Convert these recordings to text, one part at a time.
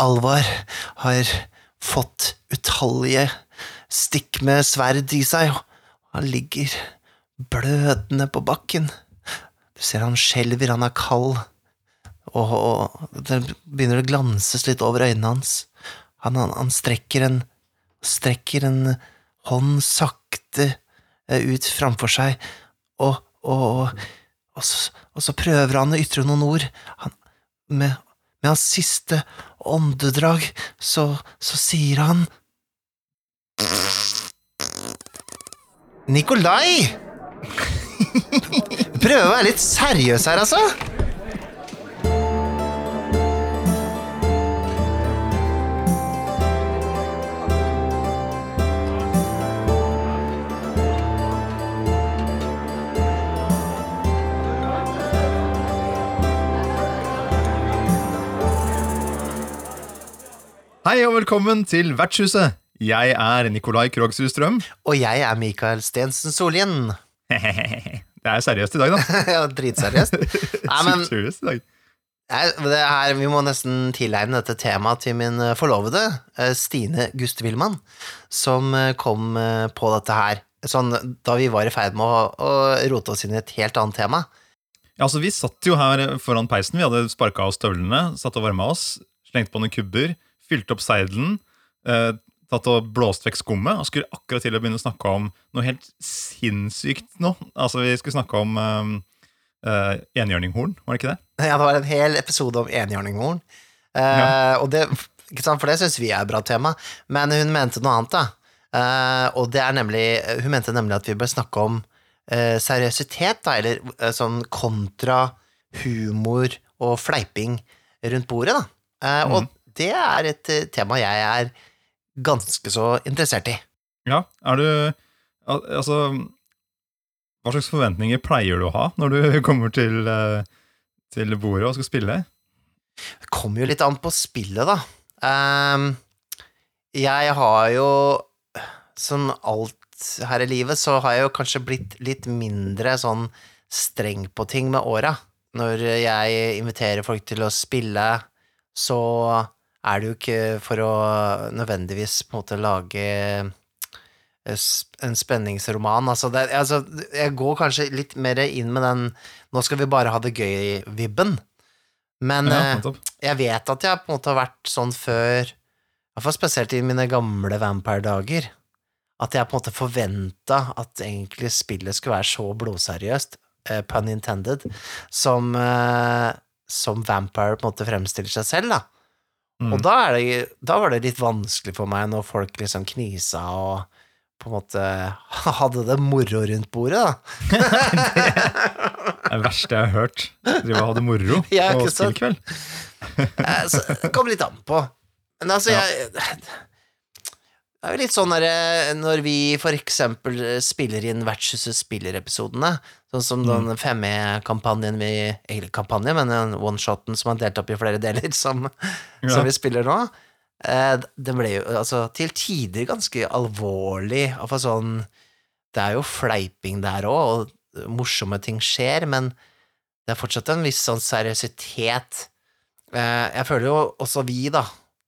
Alvar har fått utallige stikk med sverd i seg, og han ligger blødende på bakken. Du ser han skjelver, han er kald, og, og det begynner å glanses litt over øynene hans. Han, han, han strekker en strekker en hånd sakte eh, ut framfor seg, og, og, og, så, og så prøver han å ytre noen ord. Han, med, med hans siste åndedrag så, så sier han Nikolai! Prøve å være litt seriøs her, altså. Hei og velkommen til Vertshuset. Jeg er Nikolai Krogsrud Strøm. Og jeg er Mikael Stensen Solien. Det er seriøst i dag, da. ja, dritseriøst. Nei, men seriøst i dag. det her, vi må nesten tilegne dette temaet til min eh, forlovede, eh, Stine Gust Wilman, som eh, kom på dette her sånn, da vi var i ferd med å, å rote oss inn i et helt annet tema. Ja, altså, vi satt jo her foran peisen. Vi hadde sparka av støvlene, satt og varma oss, slengt på noen kubber, fylt opp seidelen, eh, tatt og blåst vekk skummet, og skulle akkurat til å begynne å snakke om noe helt sinnssykt nå. Altså, vi skulle snakke om eh, eh, enhjørninghorn, var det ikke det? Ja, det var en hel episode om enhjørninghorn. Eh, Ja. og det, ikke sant, for det syns vi er et bra tema, men hun mente noe annet, da. Eh, og det er nemlig Hun mente nemlig at vi bør snakke om eh, seriøsitet, da, eller sånn kontra humor og fleiping rundt bordet, da. Eh, Og det er et eh, tema jeg er ganske så interessert i. Ja, er du Altså Hva slags forventninger pleier du å ha når du kommer til, eh, til bordet og skal spille? Det kommer jo litt an på spillet, da. Ehm, jeg har jo Sånn alt her i livet, så har jeg jo kanskje blitt litt mindre sånn streng på ting med åra. Når jeg inviterer folk til å spille, så er det jo ikke for å nødvendigvis på en måte lage eh, en spenningsroman. Altså, det, altså, jeg går kanskje litt mer inn med den 'nå skal vi bare ha det gøy'-vibben. Men Ja, eh, jeg vet at jeg på en måte har vært sånn før, i hvert fall spesielt i mine gamle Vampire-dager, at jeg på en måte forventa at egentlig spillet skulle være så blodseriøst, eh, pun intended, som, som Vampire på en måte fremstiller seg selv, da. Mm. Og da, det, da var det litt vanskelig for meg når folk liksom knisa og på en måte hadde det moro rundt bordet, da. Det er det verste jeg har hørt. Drive og ha det moro på spillkveld. Eh, det kommer litt an på. Men altså, Ja. jeg Det er jo litt sånn der, når vi for eksempel spiller inn Vertshuset spiller-episodene, sånn som den 5E-kampanjen vi Ikke kampanje, men den one-shoten som har delt opp i flere deler, som, Ja. som vi spiller nå. Den Det ble jo altså til tider ganske alvorlig. Iallfall sånn Det er jo fleiping der òg, og morsomme ting skjer, men det er fortsatt en viss sånn seriøsitet. Eh, Jeg føler jo også vi, da,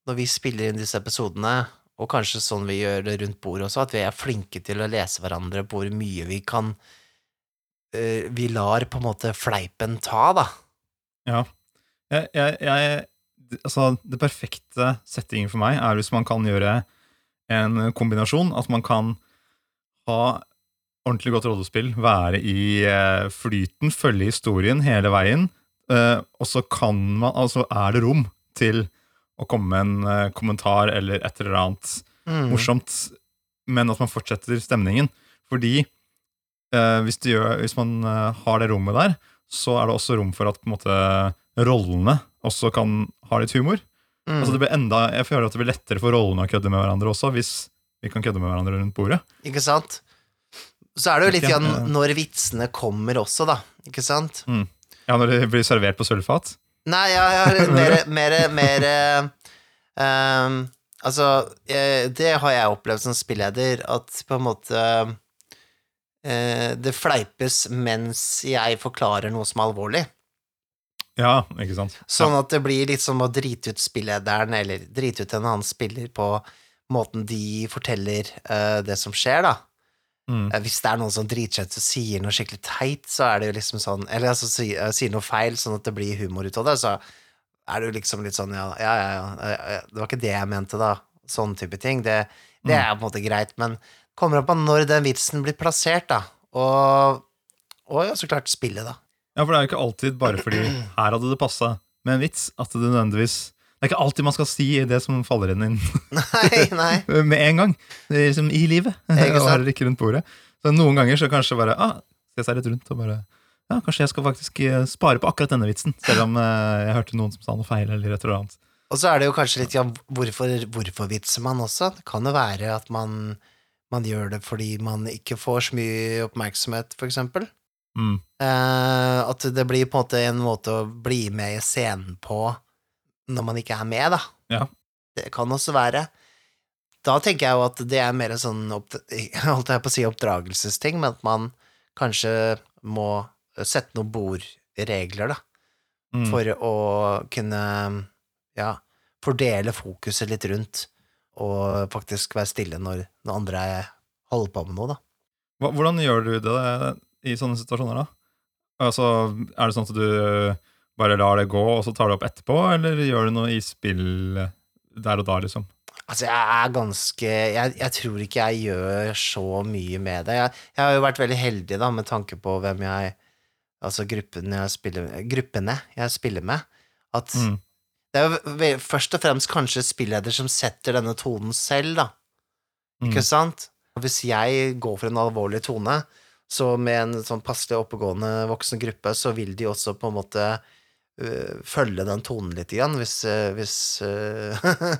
når vi spiller inn disse episodene, og kanskje sånn vi gjør det rundt bordet også, at vi er flinke til å lese hverandre på hvor mye vi kan uh, Vi lar på en måte fleipen ta, da. Ja. Jeg, jeg, jeg, altså, det perfekte settingen for meg er hvis man kan gjøre en kombinasjon. At man kan ha ordentlig godt rollespill, være i eh, flyten, følge historien hele veien. eh, og så kan man, altså er det rom til å komme med en eh, kommentar eller et eller annet Mm. morsomt, men at man fortsetter stemningen. Fordi eh, hvis, gjør, hvis man eh, har det rommet der, så er det også rom for at på en måte, rollene også kan ha litt humor. Mm. Altså det blir enda, Jeg føler at det blir lettere for rollene å kødde med hverandre også, hvis vi kan kødde med hverandre rundt bordet. Ikke sant? Så er det jo litt igjen når vitsene kommer også, da. Ikke sant? Ja, Når de blir servert på sølvfat. Nei, jeg har mer, mer, mer ehm, Altså, det har jeg opplevd som spilleder, at på en måte uh, Det fleipes mens jeg forklarer noe som er alvorlig. Ja, ikke sant. Sånn at det blir litt som å drite ut spillederen, eller drite ut en annen spiller på måten de forteller uh, det som skjer, da. Mm. Eh, Hvis det er noen som driter seg ut og sier noe skikkelig teit, så er det jo liksom sånn Eller altså si- eh, sier noe feil, sånn at det blir humor ut av det, så er det jo liksom litt sånn Ja, ja, ja, ja, det var ikke det jeg mente, da. Sånn type ting. Det, det er på en måte greit, men kommer an på når den vitsen blir plassert, da. Og, og ja, så klart spillet, da. Ja, for det er jo ikke alltid bare fordi her hadde det passa med en vits, at det nødvendigvis Det er ikke alltid man skal si det som faller inn, inn Nei, nei. med en gang. Det er liksom i livet. Ikke sant? ikke rundt bordet. Så noen ganger så kanskje bare ah, se seg litt rundt og bare Ja, kanskje jeg skal faktisk eh, spare på akkurat denne vitsen, selv om eh, jeg hørte noen som sa noe feil, eller et eller annet. Og så er det jo kanskje litt ja, hvorfor, hvorfor vitser man også? Det kan jo være at man, man gjør det fordi man ikke får så mye oppmerksomhet, for eksempel. Mm. Eh, at det blir på en måte en måte å bli med i scenen på når man ikke er med, da. Ja. Det kan også være. Da tenker jeg jo at det er mer sånn opp, holdt jeg på å si oppdragelsesting, men at man kanskje må sette noen bordregler, da, Mm. for å kunne ja, fordele fokuset litt rundt, og faktisk være stille når når andre holder på med noe, da. Hvordan gjør du det i sånne situasjoner, da? Altså, Er det sånn at du bare lar det gå, og så tar du opp etterpå, eller gjør du noe i spill der og da, liksom? Altså, jeg er ganske jeg, jeg tror ikke jeg gjør så mye med det. Jeg, jeg har jo vært veldig heldig, da, med tanke på hvem jeg Altså gruppene jeg spiller, gruppene jeg spiller med. At Mm. det er jo først og fremst kanskje spilleder som setter denne tonen selv, da. Mm. Ikke sant? Hvis jeg går for en alvorlig tone, så med en sånn passelig oppegående voksen gruppe, så vil de også på en måte følge den tonen litt igjen, hvis, øh, hvis øh,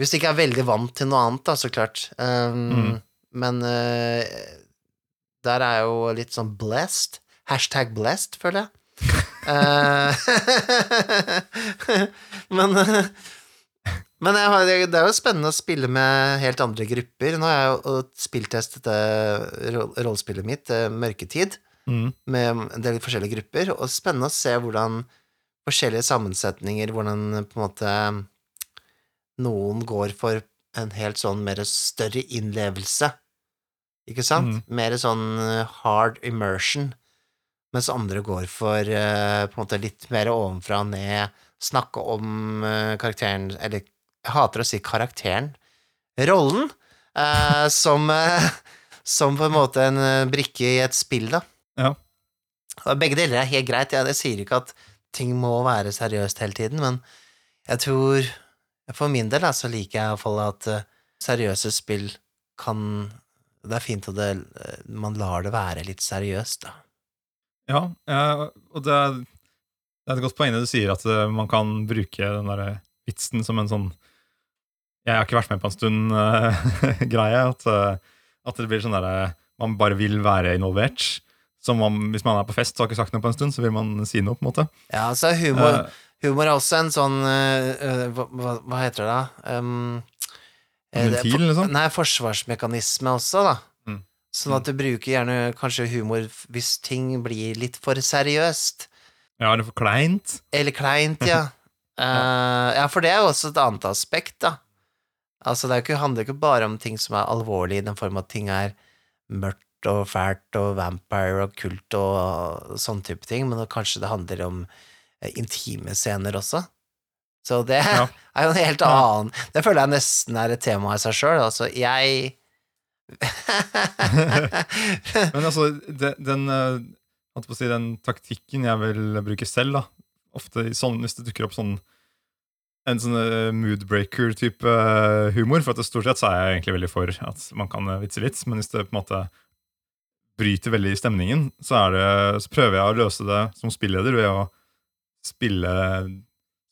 Hvis de ikke er veldig vant til noe annet, da, så klart. Um, Mm. Men der er jeg jo litt sånn blessed. Hashtag blessed, føler jeg. Eh, men men jeg har, det er jo spennende å spille med helt andre grupper. Nå har jeg jo spilltestet det rollespillet mitt, eh, Mørketid, Mm. med en del forskjellige grupper, og spennende å se hvordan forskjellige sammensetninger, hvordan på en måte noen går for en helt sånn mer større innlevelse, ikke sant? Mm. Mer sånn eh, hard immersion, mens andre går for eh, på en måte litt mer ovenfra og ned, snakke om eh, karakteren, eller jeg hater å si karakteren, rollen, eh, som, som på en måte en brikke i et spill, da. Ja. Begge deler er helt greit, jeg, jeg sier ikke at ting må være seriøst hele tiden, men jeg tror For min del så liker jeg iallfall at eh, seriøse spill kan Det er fint at det, eh, man lar det være litt seriøst, da. Ja, ja, og det er, det er et godt poeng du sier, at eh, man kan bruke den der vitsen som en sånn Jeg har ikke vært med på en stund eh, greie. At, eh, at det blir sånn derre Man bare vil være involvert. Som om, hvis man er på fest og har ikke sagt noe på en stund, så vil man si noe. på en måte Ja, så er humor uh, Humor er også en sånn eh, hva, hva, heter det da? Um, Ventil, for- liksom? Nei, forsvarsmekanisme også, da. Mm. Sånn at du bruker gjerne kanskje humor hvis ting blir litt for seriøst. Ja, eller for kleint. Eller kleint, ja. uh, ja, for det er jo også et annet aspekt, da. Altså, det ikke, handler ikke bare om ting som er alvorlige, i den form at ting er mørkt og fælt og vampire og kult og sånn type ting, men kanskje det handler om eh, intime scener også. Så det Ja. er jo en helt annen Det føler jeg nesten er et tema i seg sjøl. Altså, jeg Men altså, den, den, eh, på å si, den taktikken jeg vil bruke selv, da Ofte sånn, hvis det dukker opp sånn en sånn eh, moodbreaker-type humor. For at det stort sett så er jeg egentlig veldig for at man kan vitse litt. Men hvis det på en måte bryter veldig stemningen, så, det, så prøver jeg å løse det som spilleder ved å spille,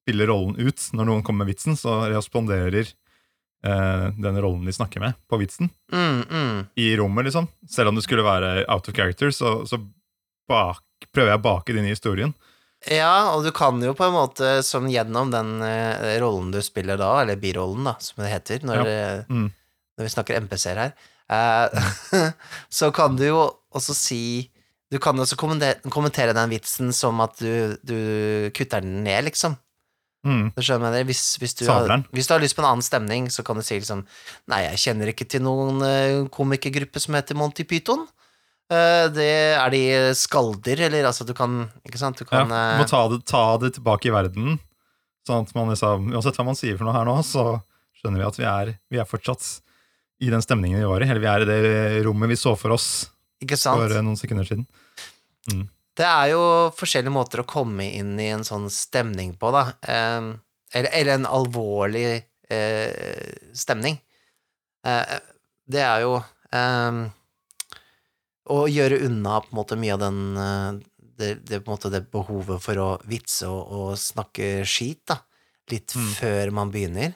spille rollen ut. Når noen kommer med vitsen, så responderer eh, den rollen de snakker med, på vitsen mm, mm. i rommet, liksom. Selv om det skulle være out of character, så, så bak, prøver jeg å bake det inn i historien. Ja, og du kan jo på en måte, som gjennom den eh, rollen du spiller da, eller birollen, da, som det heter, når, ja. Mm. når vi snakker MPC-er her, eh, så kan du jo også si Du kan også kommentere, den vitsen som at du, du kutter den ned, liksom. Mm. Hvis, hvis, du har, hvis du har lyst på en annen stemning, så kan du si liksom Nei, jeg kjenner ikke til noen uh, komikergruppe som heter Monty Python. Eh, det er de skalder, eller altså du kan Ikke sant? Du Ja, kan du eh, må ta det, ta det tilbake i verden. Sånn at man liksom, Uansett hva man sier for noe her nå, så skjønner vi at vi er, vi er fortsatt i den stemningen vi var i. Eller vi er i det rommet vi så for oss for eh, noen sekunder siden. Det er jo forskjellige måter å komme inn i en sånn stemning på, da. Eh, eller, eller en alvorlig eh, stemning. Eh, det er jo å gjøre unna på en måte mye av den eh, det, det, måte det behovet for å vitse og, og snakke skit, da. Litt Mm. før man begynner.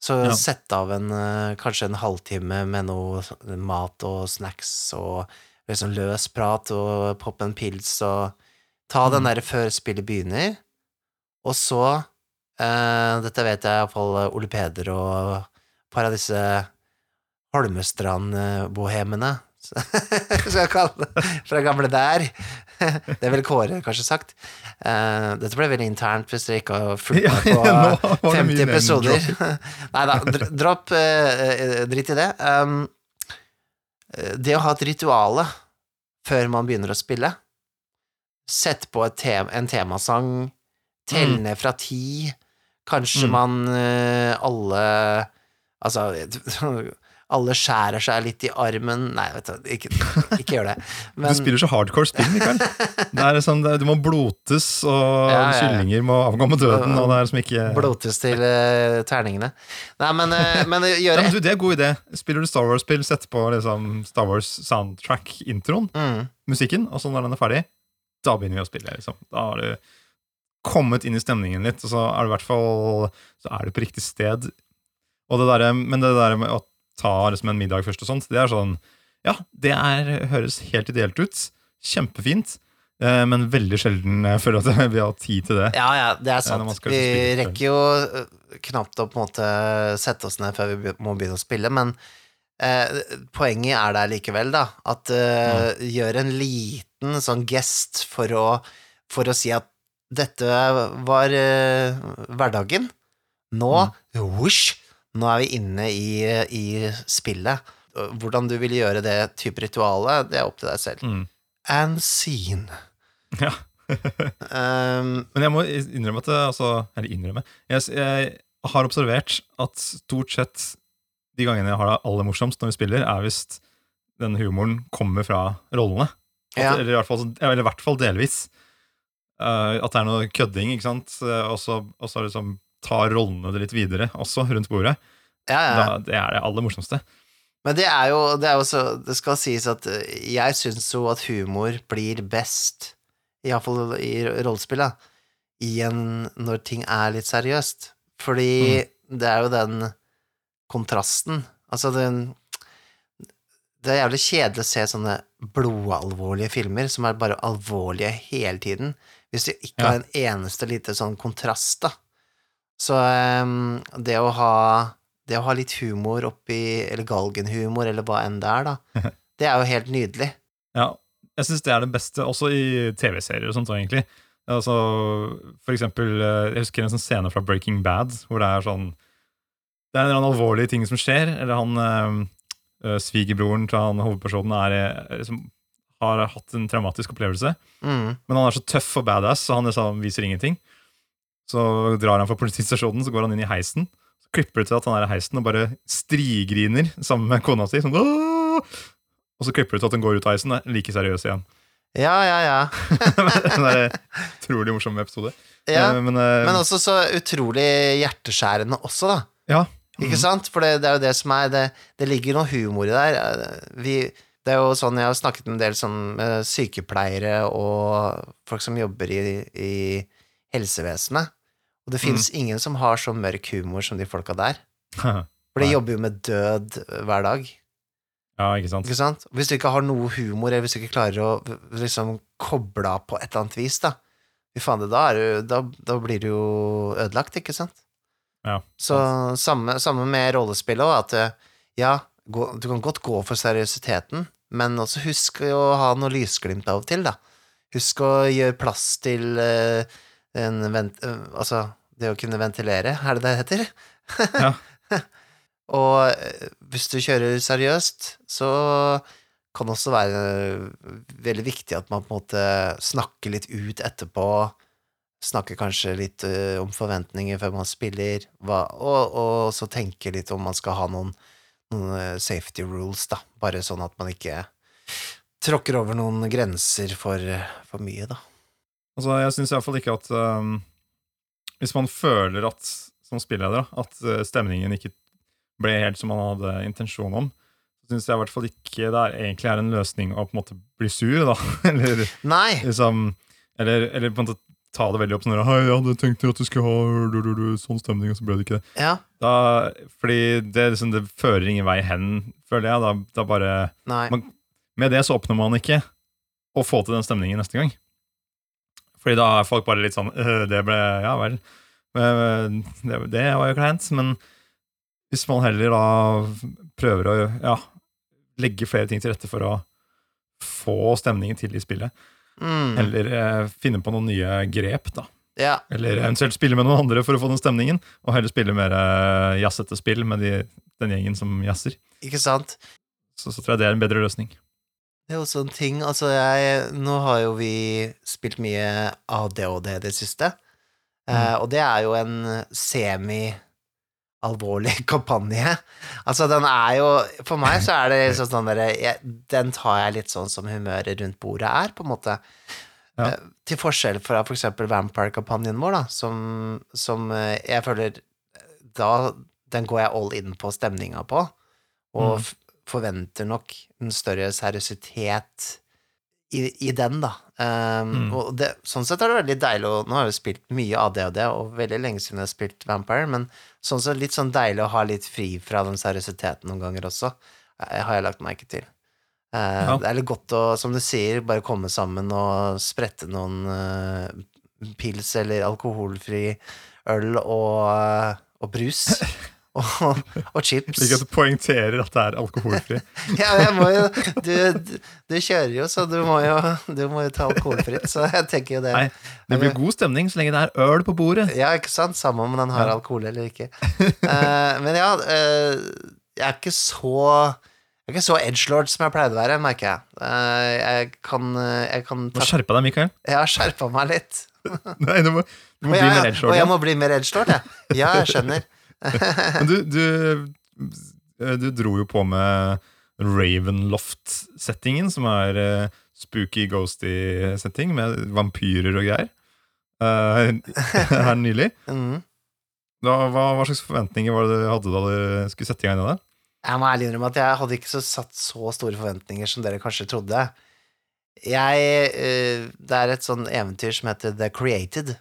Så Ja. sett av en, eh, kanskje en halvtime med noe mat og snacks og liksom løs prat og poppe en pils og ta den derre der før spillet begynner, og så eh, Dette vet jeg iallfall Ole Peder og et par av disse Holmestrand-bohemene, skal jeg kalle det, fra gamle der. Det vel Kåre, kanskje sagt. Uh, dette ble veldig internt hvis dere ikke har fulgt med på nå 50 episoder. Nei da, dropp uh, Drit i det. Um, det å ha et rituale før man begynner å spille Sett på et tem en temasang, tell Mm. ned fra ti. Kanskje Mm. man uh, alle Altså alle skjærer seg litt i armen Nei, vet du, ikke, ikke gjør det. Men, du spiller så hardcore spill, Mikael. Det er sånn, det, du må blotes, og Ja, ja, ja. kyllinger må avgå med døden, og det er ikke Blotes til uh, terningene. Nei, men, uh, men gjøre men du, Det er god idé. Spiller du Star Wars-spill, sett på liksom Star Wars soundtrack-introen, mm, musikken, og så når den er ferdig, da begynner vi å spille. liksom. Da har du kommet inn i stemningen litt, og så er du i hvert fall Så er du på riktig sted. Og det der, men det der med å ta liksom en middag først og sånt, det er sånn Ja, det er, høres helt ideelt ut. Kjempefint. eh, Men veldig sjelden jeg føler at vi har tid til det. Ja, ja, det er man sant. Vi rekker jo knapt å på en måte sette oss ned før vi må begynne å spille, men eh, poenget er der likevel, da. At eh, gjør en liten sånn gest for å, for å si at dette var eh, hverdagen. Nå, whoosh, nå er vi inne i, i spillet. Hvordan du vil gjøre det type ritualet, det er opp til deg selv. Mm. And scene. Ja. Um, Men jeg må innrømme at det, altså, Eller innrømme jeg, jeg har observert at stort sett de gangene jeg har det aller morsomst når vi spiller, er hvis den humoren kommer fra rollene. At, Ja. eller, i hvert fall, eller i hvert fall delvis. Uh, at det er noe kødding, ikke sant. Eh, Og så og så liksom tar rollene det litt videre også, rundt bordet. ja, ja. Da, det er det aller morsomste. Men det er jo, det er jo så Det skal sies at eh, jeg syns jo at humor blir best, iallfall i rollespill, da, i en når ting er litt seriøst. Fordi det er jo den kontrasten. Altså, den Det er jævlig kjedelig å se sånne blodalvorlige filmer som er bare alvorlige hele tiden, hvis du ikke Ja. har en eneste lite sånn kontrast, da. Så um, det å ha det å ha litt humor oppi, eller galgenhumor, eller hva enn det er, da, det er jo helt nydelig. Ja, jeg syns det er det beste, også i TV-serier og sånt, egentlig. Altså, for eksempel, eh, jeg husker en sånn scene fra Breaking Bad, hvor det er sånn Det er en eller annen alvorlig ting som skjer, eller han øh, svigerbroren til han hovedpersonen er, liksom, har hatt en traumatisk opplevelse, Mm. men han er så tøff og badass, så han liksom viser ingenting. Så drar han fra politistasjonen, så går han inn i heisen. Så klipper det til at han er i heisen og bare strigriner sammen med kona si. Sånn, «Åh!» og så klipper det til at hun går ut av heisen og er like seriøs igjen. Ja, ja, ja. en der utrolig morsom episode. ja. Eh, Men, uh, Men også så utrolig hjerteskjærende også, da. ja. Ikke sant? For det, det er jo det som er Det, det ligger noe humor i der. Vi, det er jo sånn Jeg har snakket med en del sånn eh, sykepleiere og folk som jobber i, i helsevesenet, og det fins ingen som har så mørk humor som de folka der. For de jobber jo med død hver dag. ja, ikke sant. Ikke sant? Hvis du ikke har noe humor, eller hvis du ikke klarer å liksom koble av på et eller annet vis, da det, da, du, da, da blir du jo ødelagt, ikke sant? Ja, Så samme, samme med rollespillet òg, at eh, ja, gå, du kan godt gå for seriøsiteten, men også husk å ha noe lysglimt av og til, da. Husk å gjøre plass til eh, en vent... altså, det å kunne ventilere, er det det heter? Ja. Og hvis du kjører seriøst, så kan det også være veldig viktig at man på en måte snakker litt ut etterpå. Snakker kanskje litt om forventninger før man spiller, hva, og, og så tenker litt om man skal ha noen, noen safety rules, da. Bare sånn at man ikke tråkker over noen grenser for, for mye, da. Altså, jeg syns iallfall ikke at um, Hvis man føler at, som spilleder, at uh, stemningen ikke ble helt som man hadde intensjon om, så syns jeg i hvert fall ikke det er, egentlig er en løsning å på en måte bli sur, da. eller liksom Eller, eller på en måte ta det veldig opp sånn Hei, jeg hadde tenkt at du skulle ha du, du, du, sånn stemning, og så ble det ikke det. Ja, Da, fordi det, liksom, det fører ingen vei hen, føler jeg. Da, da bare. Man- Med det så oppnår man ikke å få til den stemningen neste gang. Fordi da er folk bare litt sånn «Øh, Det ble Ja vel. Det, det var jo kleint. Men hvis man heller da prøver å ja, legge flere ting til rette for å få stemningen til i spillet, Mm. eller eh, finne på noen nye grep, da. Ja, Eller eventuelt spille med noen andre for å få den stemningen, og heller spille mer eh, jazzete spill med de, den gjengen som jazzer. ikke sant? Så, så tror jeg det er en bedre løsning. Det er også en ting, altså jeg Nå har jo vi spilt mye ADHD i det siste, eh, og det er jo en semi-alvorlig kampanje. Altså, den er jo For meg så er det liksom sånn derre jeg- Den tar jeg litt sånn som humøret rundt bordet er, på en måte. Ja. Eh, Til forskjell fra for eksempel Vampire-kampanjen vår, da, som, som eh, jeg føler Da Den går jeg all in på stemninga på, og Mm. Forventer nok en større seriøsitet i, i den, da. Um, Mm. Og det, sånn sett er det veldig deilig å Nå har jeg jo spilt mye ADHD, og veldig lenge siden jeg har spilt Vampire, men sånn sett litt sånn deilig å ha litt fri fra den seriøsiteten noen ganger også, jeg har jeg lagt merke til. Uh, Ja. Det er litt godt å, som du sier, bare komme sammen og sprette noen uh, pils eller alkoholfri øl og, eh, og brus. og, og chips. Ikke at du poengterer at det er alkoholfri. Ja, jeg må jo du, du, kjører jo, så du må jo, du må jo ta alkoholfritt, så jeg tenker jo det. Nei, Det blir god stemning så lenge det er øl på bordet. Ja, ikke sant? Samme om den har alkohol eller ikke. uh, men ja, uh, jeg er ikke så jeg er ikke så edgelord som jeg pleide å være, merker jeg. Eh, jeg kan, jeg kan Du ta, må skjerpe deg, Mikael. Jeg har skjerpa meg litt. Nei, du må, du må bli jeg, mer og jeg edgelord. må bli mer edgelord, jeg. Ja, jeg skjønner. Men du, du, du dro jo på med Ravenloft-settingen, som er uh, spooky, ghosty setting med vampyrer og greier. Uh, her nylig. mm. Da, hva, hva slags forventninger var det du hadde da du skulle sette i gang det? der? Jeg må ærlig innrømme at jeg hadde ikke så satt så store forventninger som dere kanskje trodde. Jeg uh, Det er et sånn eventyr som heter The Created,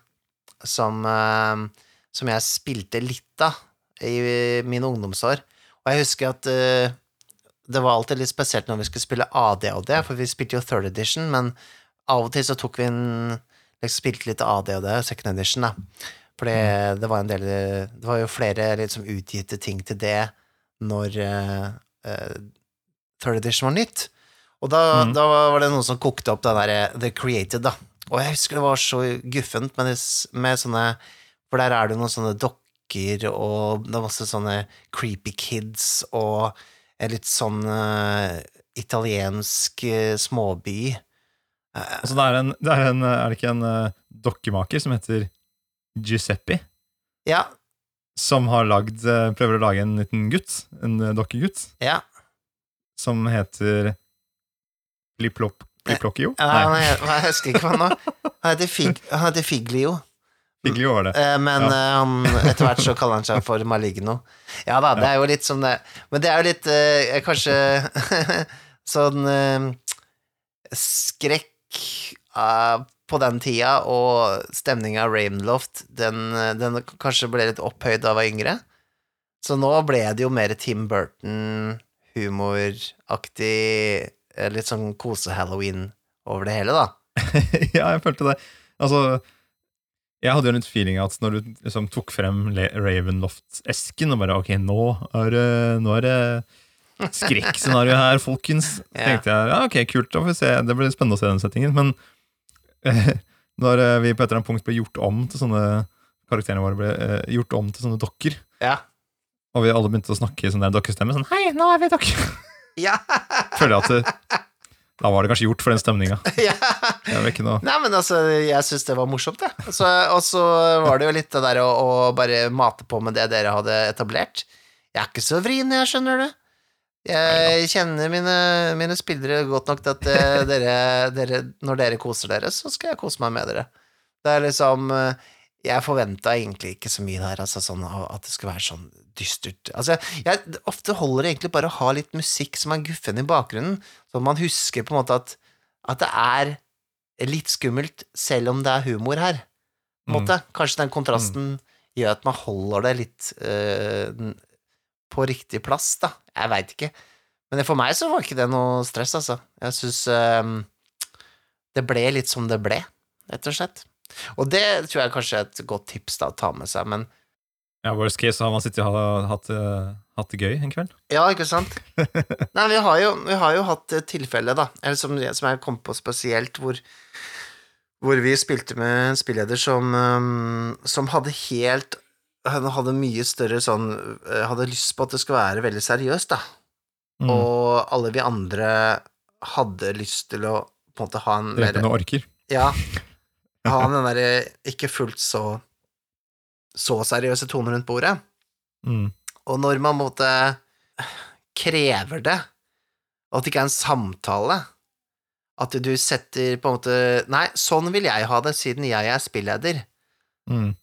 som, eh, som jeg spilte litt av i mine ungdomsår. Og jeg husker at uh, det var alltid litt spesielt når vi skulle spille ADHD, for vi spilte jo third edition, men av og til så tok vi en liksom Spilte litt ADHD, second edition, da. Fordi det var en del Det var jo flere liksom utgitte ting til det når uh, uh, third edition var nytt. Og da, mm. da var det noen som kokte opp den der The Created, da. Og jeg husker det var så guffent med, med sånne For der er det noen sånne dokker, og det er masse sånne creepy kids, og en litt sånn eh, italiensk eh, småby. Eh, Altså, det er, en, det er, en, er det ikke en dokkemaker som heter Giuseppe, ja, som har lagd, prøver å lage en liten gutt, en dokkegutt, ja. som heter Pliplop Pliplokio? ja Nei, er- jeg husker ikke hva han. Heter, han heter Figlio. Figlio var det. Eh, Men Ja. han, etter hvert så kaller han seg for Maligno. Ja da, det er jo litt som det Men det er jo litt eh, kanskje sånn eh, skrekk eh, på den tida, og stemninga av Rainloft, den, den kanskje ble litt opphøyd da jeg var yngre. Så nå ble det jo mer Tim Burton-humoraktig, litt sånn kose-halloween over det hele, da. ja, jeg følte det. Altså, jeg hadde jo litt feeling at når du liksom tok frem Ravenloft-esken og bare Ok, nå er det, nå er det skrekkscenario her, folkens. Så Ja. tenkte jeg ja, ok, kult. Det blir spennende å se den settingen. Men eh, når vi på et eller annet punkt ble gjort om til sånne karakterene våre ble eh, gjort om til sånne dokker, Ja. og vi alle begynte å snakke i sånn der dokkestemme, sånn hei, nå er vi dokker, Ja. føler jeg at da var det kanskje gjort for den stemninga. ja. Nei, men altså, jeg syns det var morsomt, det. Og så- Og så var det jo litt det der å, å bare mate på med det dere hadde etablert. Jeg er ikke så vrien, jeg, skjønner du. Jeg kjenner mine, mine spillere godt nok til at eh, dere, dere Når dere koser dere, så skal jeg kose meg med dere. Det er liksom eh, Jeg forventa egentlig ikke så mye der, altså sånn at det skulle være sånn dystert Altså, jeg ofte holder det egentlig bare å ha litt musikk som er guffen i bakgrunnen, så man husker på en måte at, at det er litt skummelt, selv om det er humor her. Mm. Kanskje den kontrasten gjør at man holder det litt øh, på riktig plass, da. Jeg veit ikke. Men for meg så var ikke det noe stress, altså. Jeg syns det ble litt som det ble, rett og slett. Og det tror jeg kanskje er et godt tips da, å ta med seg, men Ja, worst case så har man sittet og ha- hatt, eh, hatt det gøy en kveld. Ja, ikke sant? Nei, vi har jo, vi har jo hatt tilfelle, da, eller som, som jeg kom på spesielt, hvor, hvor vi spilte med en spilleder som, um, som hadde helt Han hadde mye større sånn eh, Hadde lyst på at det skulle være veldig seriøst, da. Mm. Og alle vi andre hadde lyst til å på en måte ha en Drepe noen orker. Ja. Ha den derre ikke fullt så så seriøse tonen rundt bordet. Mm. Og når man måtte krever det, og at det ikke er en samtale At du setter på en måte Nei, sånn vil jeg ha det, siden jeg er spilleder. Mm.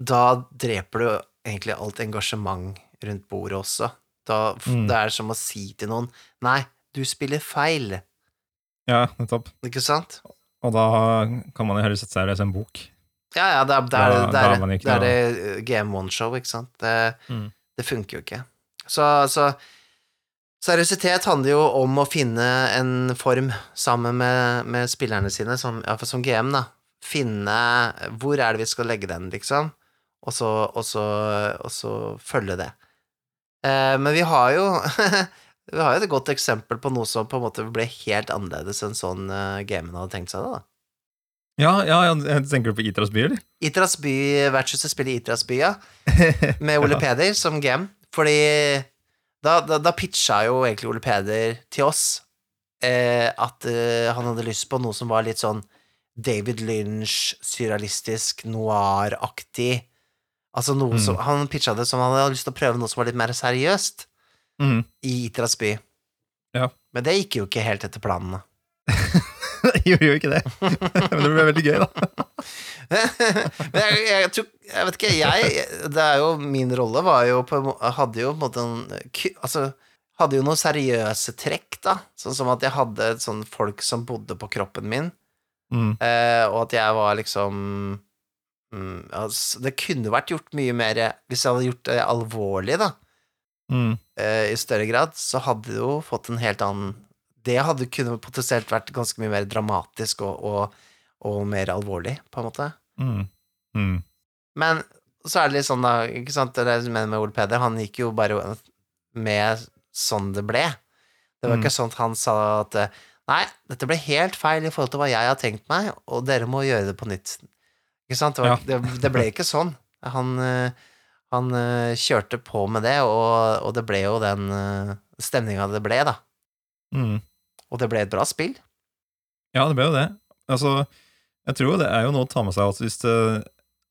Da dreper du egentlig alt engasjement rundt bordet også. Da, Mm. Det er som å si til noen Nei, du spiller feil. Ja, nettopp. Ikke sant? Og da kan man jo heller sette seg og lese en bok. Ja, ja, det er, det er, Da- det er, er det, er det eh, GM1-show, ikke sant? Det, Mm. det funker jo ikke. Så, så seriøsitet handler jo om å finne en form sammen med, med spillerne sine, som, ja, som GM, da. Finne hvor er det vi skal legge den, liksom, og så, og så, og så følge det. Eh, men vi har jo Vi har jo et godt eksempel på noe som på en måte ble helt annerledes enn sånn uh, gamen hadde tenkt seg det, da. Ja, ja, ja, jeg tenker du på Itras by, eller? Itras by, vertshuset spiller Itras by, ja. med Ole Peder som game. fordi da, da, da pitcha jo egentlig Ole Peder til oss eh, at eh, han hadde lyst på noe som var litt sånn David Lynch, surrealistisk, noir-aktig. Altså noe Mm. som Han pitcha det som han hadde lyst til å prøve noe som var litt mer seriøst Mm. i Itras by. Ja. Men det gikk jo ikke helt etter planene. Det gjorde jo ikke det. Men det ble veldig gøy, da. Men jeg, jeg, tror, jeg vet ikke, jeg Det er jo Min rolle var jo på Hadde jo på en måte en Altså Hadde jo noen seriøse trekk, da. Sånn som at jeg hadde sånn folk som bodde på kroppen min, Mm. eh, og at jeg var liksom mm, altså, Det kunne vært gjort mye mer Hvis jeg hadde gjort det alvorlig, da, Mm. eh, i større grad, så hadde det jo fått en helt annen Det hadde kunne potensielt vært ganske mye mer dramatisk og, og, og mer alvorlig, på en måte. Mm. Mm. Men så er det litt sånn, da, ikke sant, det jeg mener med Ole Peder, han gikk jo bare med sånn det ble. Det var Mm. ikke sånn at han sa at nei, dette ble helt feil i forhold til hva jeg har tenkt meg, og dere må gjøre det på nytt. Ikke sant? Det, var, det, det ble ikke sånn. Han, eh, han eh, kjørte på med det, og, og det ble jo den stemninga det ble, da. Mm. Og det ble et bra spill. Ja, det ble jo det. Altså, jeg tror det er jo noe å ta med seg at hvis det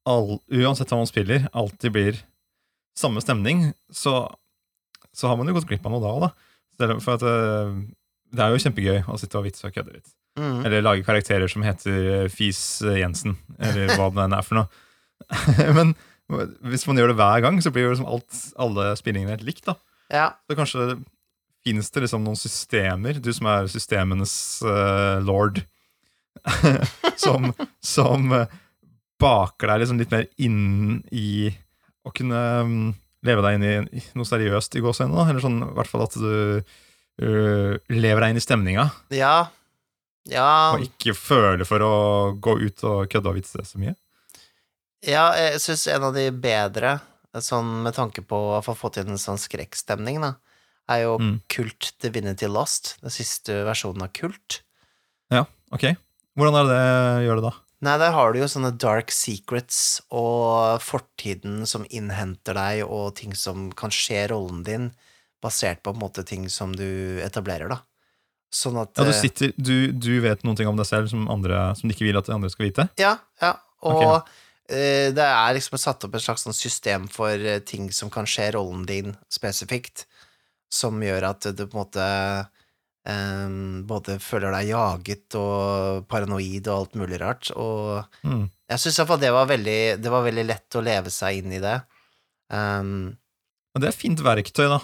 all, uansett hva man spiller, alltid blir samme stemning, så, så har man jo gått glipp av noe da da. For at eh, det er jo kjempegøy å sitte og vitse og kødde litt. Mm. Eller lage karakterer som heter eh, Fis eh, Jensen, eller hva det enn er for noe. Men hvis man gjør det hver gang, så blir jo liksom alt, alle spillingene helt likt, da. Ja. Så kanskje finnes det liksom noen systemer, du som er systemenes uh, lord, som, som eh, baker deg liksom litt mer inn i å kunne um, leve deg inn i, i noe seriøst i gåseøynene. Eller sånn i hvert fall at du uh, lever deg inn i stemninga, Ja. Ja. og ikke føler for å gå ut og kødde og vitse så mye. Ja, jeg syns en av de bedre, sånn med tanke på å få fått inn en sånn skrekkstemning, da, er jo Mm. Kult Divinity Lost, den siste versjonen av Kult. Ja, ok. Hvordan er det det gjør det, da? Nei, der har du jo sånne dark secrets og fortiden som innhenter deg, og ting som kan skje rollen din, basert på på en måte ting som du etablerer, da. Sånn at Ja, du, eh, sitter, du, du vet noen ting om deg selv som, andre, som de ikke vil at andre skal vite? Ja, ja. Og Ok. Eh, det er liksom satt opp et slags sånn system for eh, ting som kan skje rollen din spesifikt, som gjør at du på en måte um, både føler deg jaget og paranoid og alt mulig rart. Og Mm. jeg syns iallfall det var veldig Det var veldig lett å leve seg inn i det. Um, Men det er fint verktøy, da.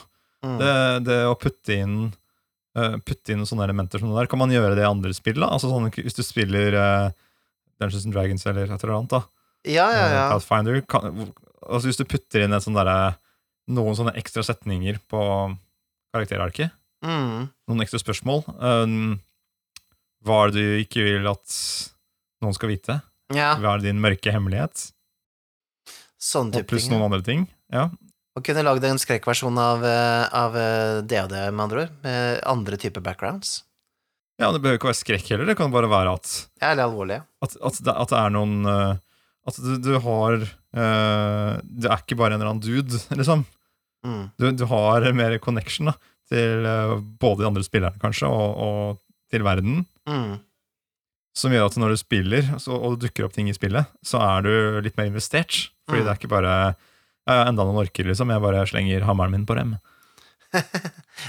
mm. Det, det å putte inn uh, Putte inn sånne elementer som det der. Kan man gjøre det i andre spill? da? Altså sånn, Hvis du spiller uh, Dungeons and Dragons eller et eller annet, da. Ja, ja, eh, ja. Pathfinder. Kan, altså Hvis du putter inn sånn der, noen sånne ekstra setninger på karakterarket, Mm. noen ekstra spørsmål um, Hva er det du ikke vil at noen skal vite? ja. Hva er din mørke hemmelighet? Sånn type ting. Pluss noen andre ting. Ja. Og kunne lagd en skrekkversjon av, eh, av eh, DOD, med andre ord, med andre typer backgrounds. ja, det behøver ikke være skrekk heller. Det kan bare være at Ja, eller alvorlig. at, at, det, at det er noen eh, At du, du har uh, Du er ikke bare en eller annen dude, liksom. Mm. Du, du har mer connection da, til uh, både de andre spillerne, kanskje, og, og til verden. Mm. Som gjør at når du spiller, så, og det dukker opp ting i spillet, så er du litt mer investert. Fordi Mm. det er ikke bare uh, enda noen orker, liksom. Jeg bare slenger hammeren min på dem.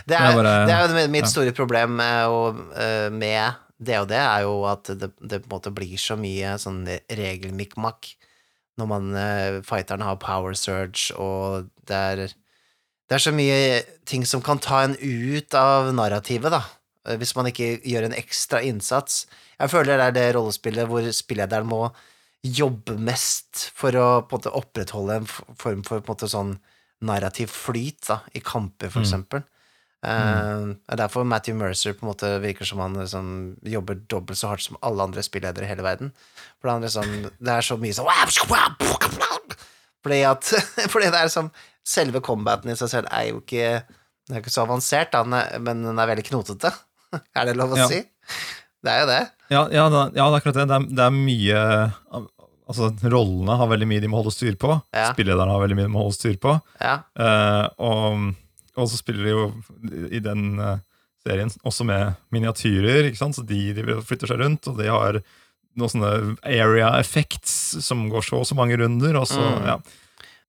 Det er, bare- det er jo mitt ja. store problem med, og, eh, med det og det, er jo at det, det på en måte blir så mye sånn regelmikmak når man uh, Fighterne har power surge, og det er Det er så mye ting som kan ta en ut av narrativet, da, eh, hvis man ikke gjør en ekstra innsats. Jeg føler det er det rollespillet hvor spillederen må jobbe mest for å på en måte opprettholde en form for en måte sånn narrativ flyt da, i kamper, for Mm. eksempel. Det er derfor Matthew Mercer på en måte virker som han liksom jobber dobbelt så hardt som alle andre spilledere i hele verden. For han liksom, det er så mye sånn Fordi at Fordi det er som Selve combaten i seg selv er jo ikke er ikke så avansert, da, men den er veldig knotete. Er det lov å Ja. si? Det er jo det. Ja, ja, da, ja det er akkurat det. Det er, det er mye Altså, rollene har veldig mye de må holde styr på. Ja. Spillederne har veldig mye de må holde styr på. Ja. Uh, og, og så spiller de jo i den eh, serien også med miniatyrer, ikke sant? så de, de flytter seg rundt, og de har noen sånne area effects som går så og så mange runder. Og så, Mm. ja.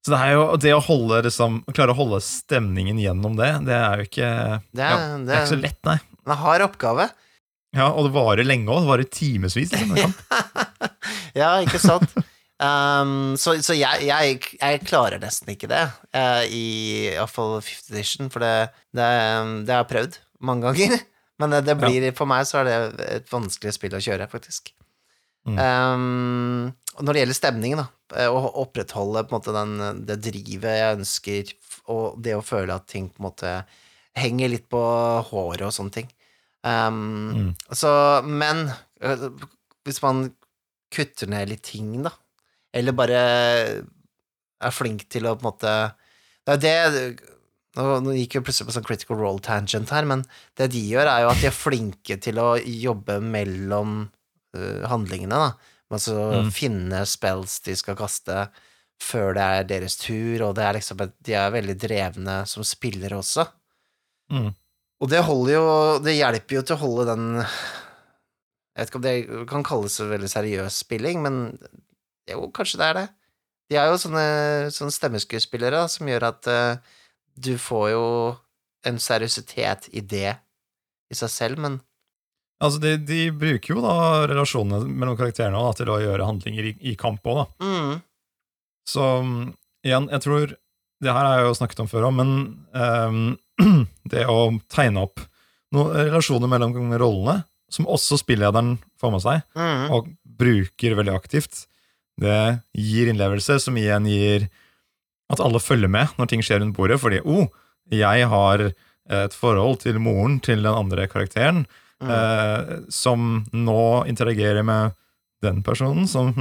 så det jo det å holde liksom, klare å holde stemningen gjennom det, det er jo ikke Det ja, det er ikke så lett, nei. En hard oppgave. Ja, Og det varer lenge òg. Det varer timevis. Liksom. Ja, ikke sant? Um, så så jeg, jeg, jeg klarer nesten ikke det, uh, i iallfall fifth edition, for det, det, det har jeg prøvd mange ganger. Men det, det blir, for meg så er det et vanskelig spill å kjøre, faktisk. Mm. Um, og når det gjelder stemningen, da, eh, å opprettholde på en måte den, det drivet jeg ønsker, og det å føle at ting på en måte henger litt på håret og sånne ting. Um, Mm. Så, men øh, hvis man kutter ned litt ting, da, eller bare er flink til å på en måte Det er det Nå, gikk vi plutselig på sånn critical role tangent her, men det de gjør, er jo at de er flinke til å jobbe mellom uh, handlingene, da. Altså Mm. finne spells de skal kaste før det er deres tur, og det er liksom De er veldig drevne som spillere også. Mm. Og det holder jo Det hjelper jo til å holde den Jeg vet ikke om det kan kalles veldig seriøs spilling, men jo, kanskje det er det. De har jo sånne, sånne stemmeskuespillere da, som gjør at uh, du får jo en seriøsitet i det i seg selv, men Altså, de, de bruker jo da relasjonene mellom karakterene da, til å gjøre handlinger i, i kamp òg, da. mm, Så mm, igjen, jeg tror Det her har jeg jo snakket om før òg, men um, det å tegne opp noen relasjoner mellom rollene, som også spillederen får med seg, mm, og bruker veldig aktivt, det gir innlevelse, som igjen gir at alle følger med når ting skjer rundt bordet, fordi oh, jeg har et forhold til moren til den andre karakteren, mm, eh, som nå interagerer med den personen som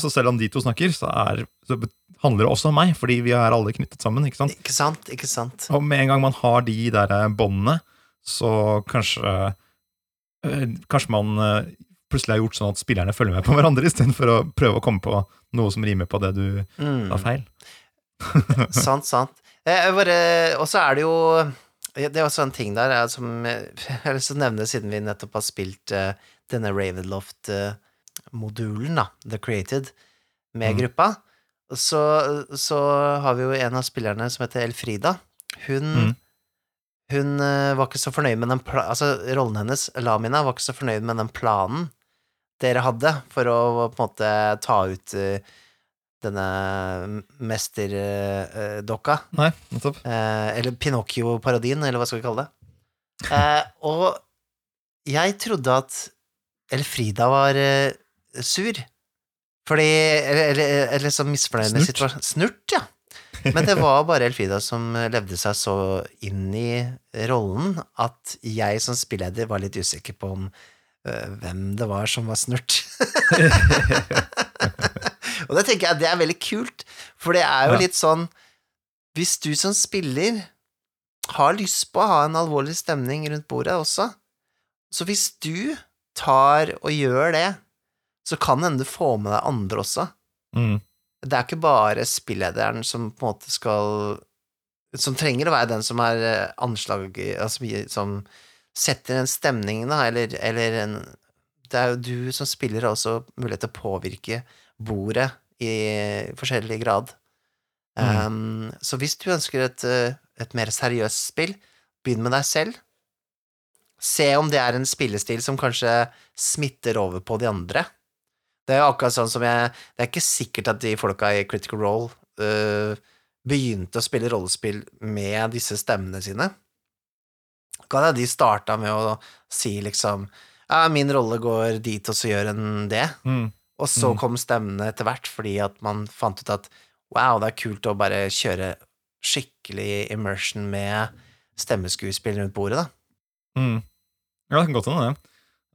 Så selv om de to snakker, så, er, så handler det også om meg, fordi vi er alle knyttet sammen. ikke sant? Ikke sant? Ikke sant? Og med en gang man har de der eh, båndene, så kanskje eh, Kanskje man eh, plutselig har gjort sånn at spillerne følger med på hverandre, istedenfor å prøve å komme på noe som rimer på det du Mm. har feil. sant, sant. Eh, Og så er det jo Det er også en ting der jeg, som jeg har lyst til å nevne, siden vi nettopp har spilt uh, denne Ravenloft-modulen, da, The Created, med Mm. gruppa. Så, så har vi jo en av spillerne som heter Elfrida. Hun Mm. Hun eh, var ikke så fornøyd med den pla Altså, rollen hennes, Lamina, var ikke så fornøyd med den planen dere hadde for å på en måte ta ut eh, denne mesterdokka. Nei, nettopp. Eh, eller Pinocchio-parodien, eller hva skal vi kalle det. Eh, og jeg trodde at Elfrida var eh, sur. Fordi Eller, eller, eller så misfornøyd med situasjonen. Snurt, ja. Men det var bare Elfrida som levde seg så inn i rollen at jeg som spilleder var litt usikker på om eh, hvem det var som var snurt. Og det tenker jeg det er veldig kult, for det er jo Ja. litt sånn Hvis du som spiller har lyst på å ha en alvorlig stemning rundt bordet også, så hvis du tar og gjør det, så kan hende du får med deg andre også. Mm. Det er ikke bare spillederen som på en måte skal Som trenger å være den som er eh, anslag altså, Som setter en stemning, da, eller, eller en Det er jo du som spiller har også mulighet til å påvirke bordet i forskjellig grad. Um, så hvis du ønsker et, eh, et mer seriøst spill, begynn med deg selv. Se om det er en spillestil som kanskje smitter over på de andre. Det er jo akkurat sånn som jeg Det er ikke sikkert at de folka i Critical Role uh, begynte å spille rollespill med disse stemmene sine. Kan hende de starta med å si liksom Ja, min rolle går dit, og så gjør en det. Mm. Og så Mm. kom stemmene etter hvert, fordi at man fant ut at wow, det er kult å bare kjøre skikkelig immersion med stemmeskuespill rundt bordet, da. Mm. Ja, det kan godt hende, det.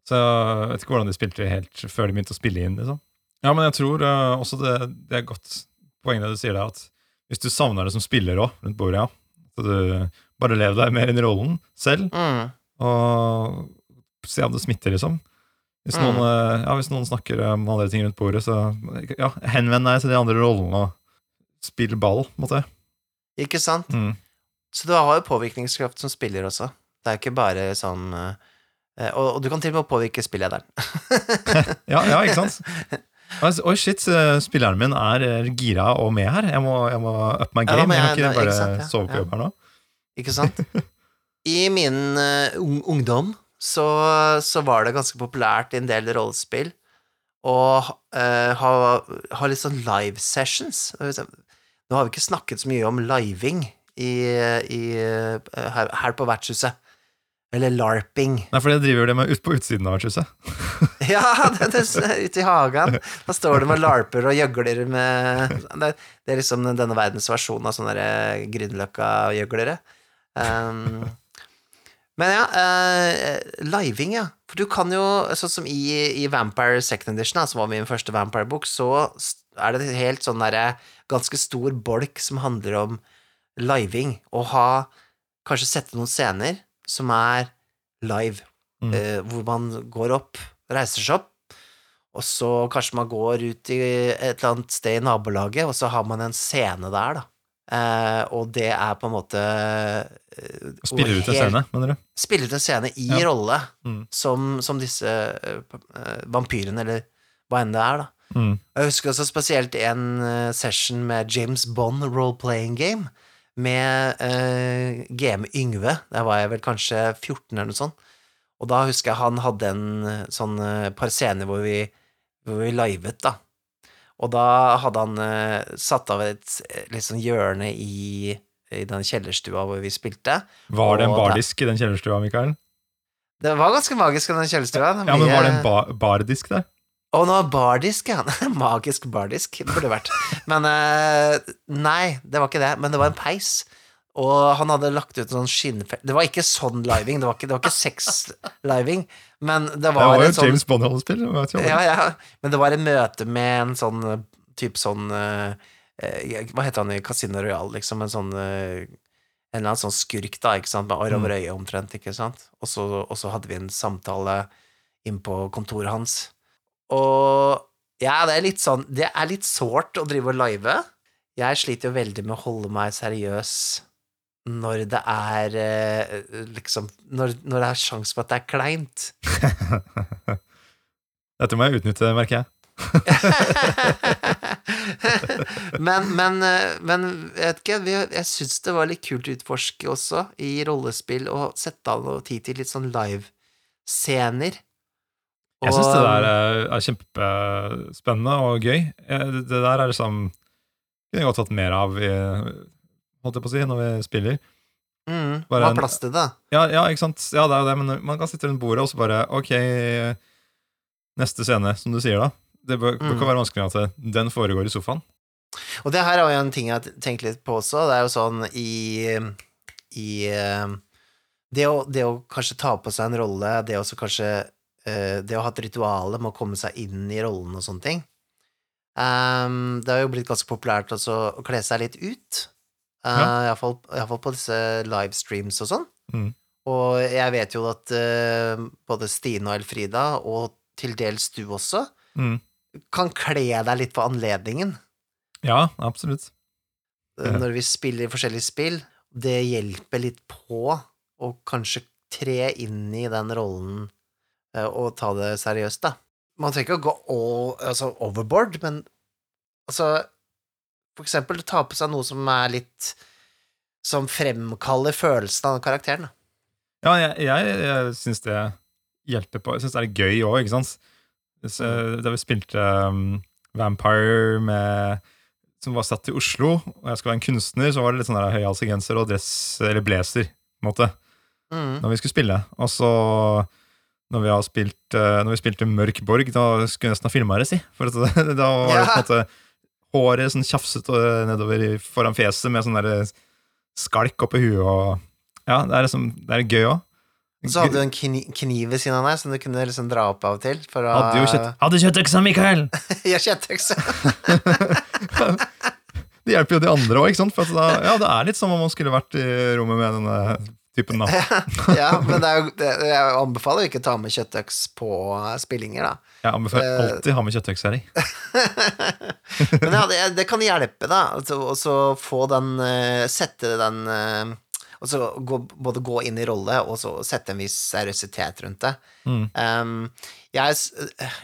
Så jeg vet ikke hvordan de spilte helt før de begynte å spille inn. liksom. Ja, men jeg tror uh, også det, det er godt poeng det du sier, da, at hvis du savner det som spiller òg, rundt bordet, ja, så du bare lev deg mer inn i rollen selv, Mm. og se om det smitter, liksom. Hvis Mm. noen, eh, ja, hvis noen snakker om andre ting rundt bordet, så ja, henvend deg til de andre rollene og spill ball, på en måte. Ikke sant? Mm. Så du har jo påvirkningskraft som spiller også. Det er ikke bare sånn eh, og, og du kan til og med påvirke spillederen. Ja, ja, ikke sant? Altså, Oi, shit, eh, spilleren min er eh, gira og med her. Jeg må, jeg må up my game. Ja, jeg kan jeg- ikke ikke bare ja. sove på jobb her nå. Ikke sant? I min uh, ungdom så, så var det ganske populært i en del rollespill å uh, ha, ha litt sånn live sessions. Nå har vi ikke snakket så mye om living i, i, eh, her, her på vertshuset. Eller larping. Nei, for det driver det med ut på utsiden av vertshuset. Ja, det, det, ute i hagen. Da står de og larper og gjøgler med Det, det er liksom denne verdens versjon av sånne Grünerløkka-gjøglere. Um, men ja, uh, living, ja. For du kan jo, sånn som i, i Vampire Second Edition, som var min første Vampire-bok, så er det helt sånn derre ganske stor bolk som handler om living. Å ha Kanskje sette noen scener som er live, Mm. uh, hvor man går opp, reiser seg opp, og så kanskje man går ut i et eller annet sted i nabolaget, og så har man en scene der, da. Eh, og det er på en måte uh, Spiller ut en scene, mener du? Spiller ut en scene i Ja. rolle, Mm. som, som disse eh, vampyrene, eller hva enn det er, da. Mm. Jeg husker også spesielt en session med James Bond role-playing game, med GM Yngve. Der var jeg vel kanskje 14 eller noe sånt. Og da husker jeg han hadde en sånn par scener hvor vi, hvor vi livet, da. Og da hadde han eh, satt av et eh, litt sånn hjørne i, i den kjellerstua hvor vi spilte. Var det en bardisk i den kjellerstua, Mikael? Det var ganske magisk, i den kjellerstua. Ja, men var det en ba bardisk der? Å, nå bardisk, ja. Magisk bardisk, det burde det vært. Men eh, nei, det var ikke det. Men det var en peis. Og han hadde lagt ut en sånn skinnfelt Det var ikke sånn living, det var ikke, det var ikke sex-living, men det Det var, var jo sånn James Bond-rollespill. ja, ja, men det var et møte med en sånn type sånn eh, eh, Hva heter han i Casino Royal, liksom? En sånn eh, En eller annen sånn skurk, da, ikke sant? Med arr over øyet, omtrent, ikke sant? Og så, og så hadde vi en samtale inn på kontoret hans. Og ja, det er litt sånn Det er litt sårt å drive og live. Jeg sliter jo veldig med å holde meg seriøs når det er eh, liksom Når, når det er sjanse for at det er kleint. Dette må jeg utnytte, merker jeg. men, men, eh, men jeg vet ikke, jeg syns det var litt kult å utforske også, i rollespill, og sette av noe tid til litt sånn livescener. Jeg syns det der er, er kjempespennende og gøy. Det det der er liksom Kunne jeg godt hatt mer av, i, holdt jeg på å si, når vi spiller. mm, bare ha plass til det? Ja, ja, ikke sant? Ja, det er jo det, men man kan sitte rundt bordet og så bare Ok, neste scene, som du sier da. Det bør, bør Mm. ikke være vanskelig at den foregår i sofaen. Og det her er jo en ting jeg har tenkt litt på også. Det er jo sånn i, i eh, det, å, det å kanskje ta på seg en rolle, det å kanskje eh, Det å ha et ritual med å komme seg inn i rollen og sånne ting. Um, det har jo blitt ganske populært også å kle seg litt ut. Uh, Ja. Iallfall på disse livestreams og sånn. Mm. Og jeg vet jo at uh, både Stine og Elfrida, og til dels du også, Mm. kan kle deg litt på anledningen Ja, absolutt. Uh, når vi spiller forskjellige spill. Det hjelper litt på å kanskje tre inn i den rollen uh, og ta det seriøst, da. Man trenger ikke å gå all, altså overboard, men altså For eksempel ta på seg noe som er litt Som fremkaller følelsen av den karakteren. da. Ja, jeg, jeg, jeg syns det hjelper på. Jeg syns det er gøy òg, ikke sant. Mm. da vi spilte um, Vampire med som var satt i Oslo, og jeg skulle være en kunstner, så var det litt sånn der høyhalsig genser og dress, eller blazer, på en måte, Mm. når vi skulle spille. Og så, når vi, har spilt, eh, når vi spilte Mørk Borg, da skulle jeg nesten ha filma det, si. For at, da var det på en måte håret sånn tjafsete nedover foran fjeset med sånn der skalk oppi huet og Ja, det er liksom Det er gøy òg. Så hadde du en kni kniv ved siden av deg som du kunne liksom dra opp av og til. For å Hadde jo kjøtt, hadde kjøttøksa, Mikael! Ja, kjøttøkse. Det hjelper jo de andre òg, ikke sant? For da, ja, det er litt som om man skulle vært i rommet med denne typen, da. ja, men det jo, det, jeg anbefaler jo ikke å ta med kjøttøks på spillinger, da. Jeg anbefaler alltid alltid ha med kjøttøkser i. Men ja, det, det kan hjelpe, da. Altså, og så få den eh, Sette den eh, Og så gå, både gå inn i rolle, og så sette en viss seriøsitet rundt det. Mm. Um, jeg,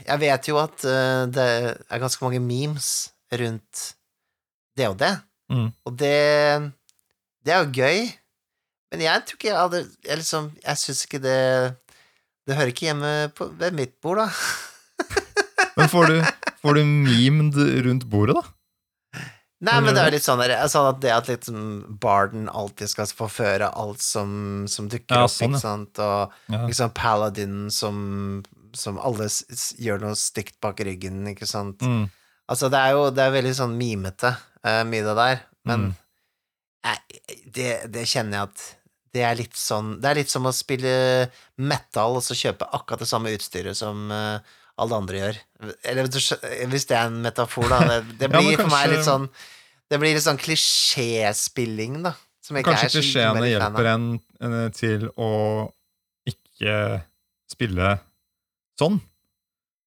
jeg vet jo at eh, det er ganske mange memes rundt det og det, Mm. og det Det er jo gøy, men jeg tror ikke jeg hadde Jeg liksom Jeg syns ikke det Det hører ikke hjemme på, ved mitt bord, da. Men får du, får du memed rundt bordet, da? Nei, men det er litt sånn der, sånn at det at liksom Barden alltid skal forføre alt som, som dukker Ja, opp, sånn, ikke ja. sant, og Ja. liksom Paladin som, som alle gjør noe stygt bak ryggen, ikke sant. Mm. Altså, det er jo det er veldig sånn mimete, uh, mye det der, men Mm. jeg, det, det kjenner jeg at det er litt sånn Det er litt som å spille metal og så kjøpe akkurat det samme utstyret som uh, alle andre gjør. Eller hvis det er en metafor, da. Det, det Ja, kanskje, blir for meg litt sånn Det blir litt sånn klisjéspilling, da. Som ikke Kanskje klisjeene hjelper en en til å ikke spille sånn,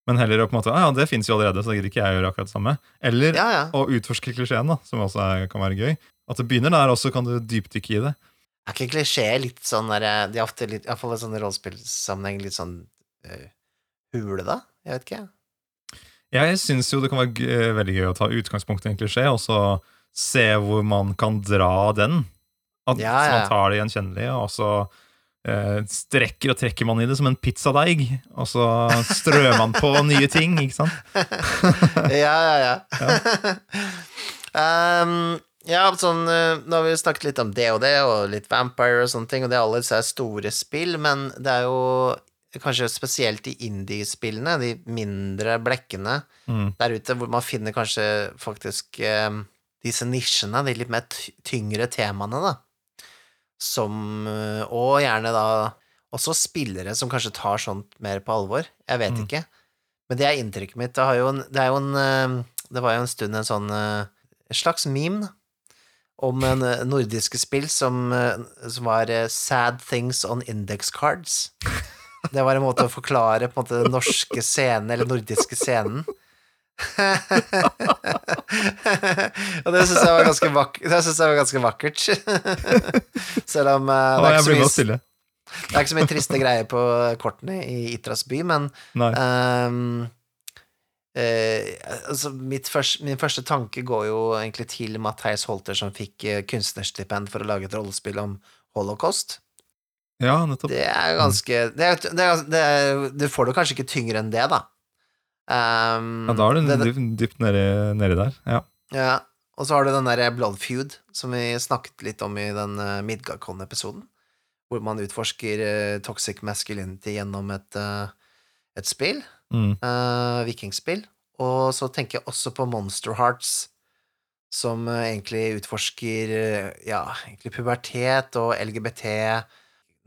men heller å på en måte «Ah, Ja, det fins jo allerede, så da gidder ikke jeg å gjøre akkurat det samme. Eller Ja, ja. å utforske klisjeen, da, som også er, kan være gøy. At det begynner der, og så kan du dypdykke i det. Er ikke klisjeer litt sånn der De er ofte litt, iallfall i sånne rollespillsammenheng, litt sånn uh, hule, da? Jeg vet ikke. Jeg syns jo det kan være eh, veldig gøy å ta utgangspunkt i en klisjé, og så se hvor man kan dra den. At Ja, ja, man tar det gjenkjennelige, og så eh, strekker og trekker man i det som en pizzadeig. Og så strør man på nye ting, ikke sant? ja, ja, ja. um, ja, sånn eh, Nå har vi snakket litt om det og det, og litt Vampire og sånne ting, og det er alle disse store spill, men det er jo kanskje spesielt de indie-spillene, de mindre blekkene Mm. der ute, hvor man finner kanskje faktisk eh, disse nisjene, de litt mer tyngre temaene, da. som eh, Og gjerne da også spillere som kanskje tar sånt mer på alvor. Jeg vet Mm. ikke. Men det er inntrykket mitt. Det, har en, det er jo en eh, Det var jo en stund en sånn En slags meme, da. Om en eh, nordiske spill som, eh, som var eh, Sad Things on Index Cards. Det var en måte å forklare på en måte den norske scenen, eller nordiske scenen. Og det syns jeg var ganske. Synes jeg var ganske vakkert. Selv om uh, det, er ikke så mye, det er ikke så mye triste greier på kortene i Itras by, men Nei. Eh, altså mitt først, min første tanke går jo egentlig til Matheis Holter, som fikk eh, kunstnerstipend for å lage et rollespill om holocaust. Ja, nettopp. Det er ganske det er, det er, det er, Du får det kanskje ikke tyngre enn det, da. Um, Ja, da er du dypt, dypt nedi, nedi der. Ja. Ja, og så har du den der Blood Feud, som vi snakket litt om i den uh, Midgardcon-episoden, hvor man utforsker eh, toxic masculinity gjennom et, et spill, Mm. Uh, vikingspill. Og så tenker jeg også på Monster Hearts, som eh, egentlig utforsker eh, ja, egentlig pubertet og LGBT,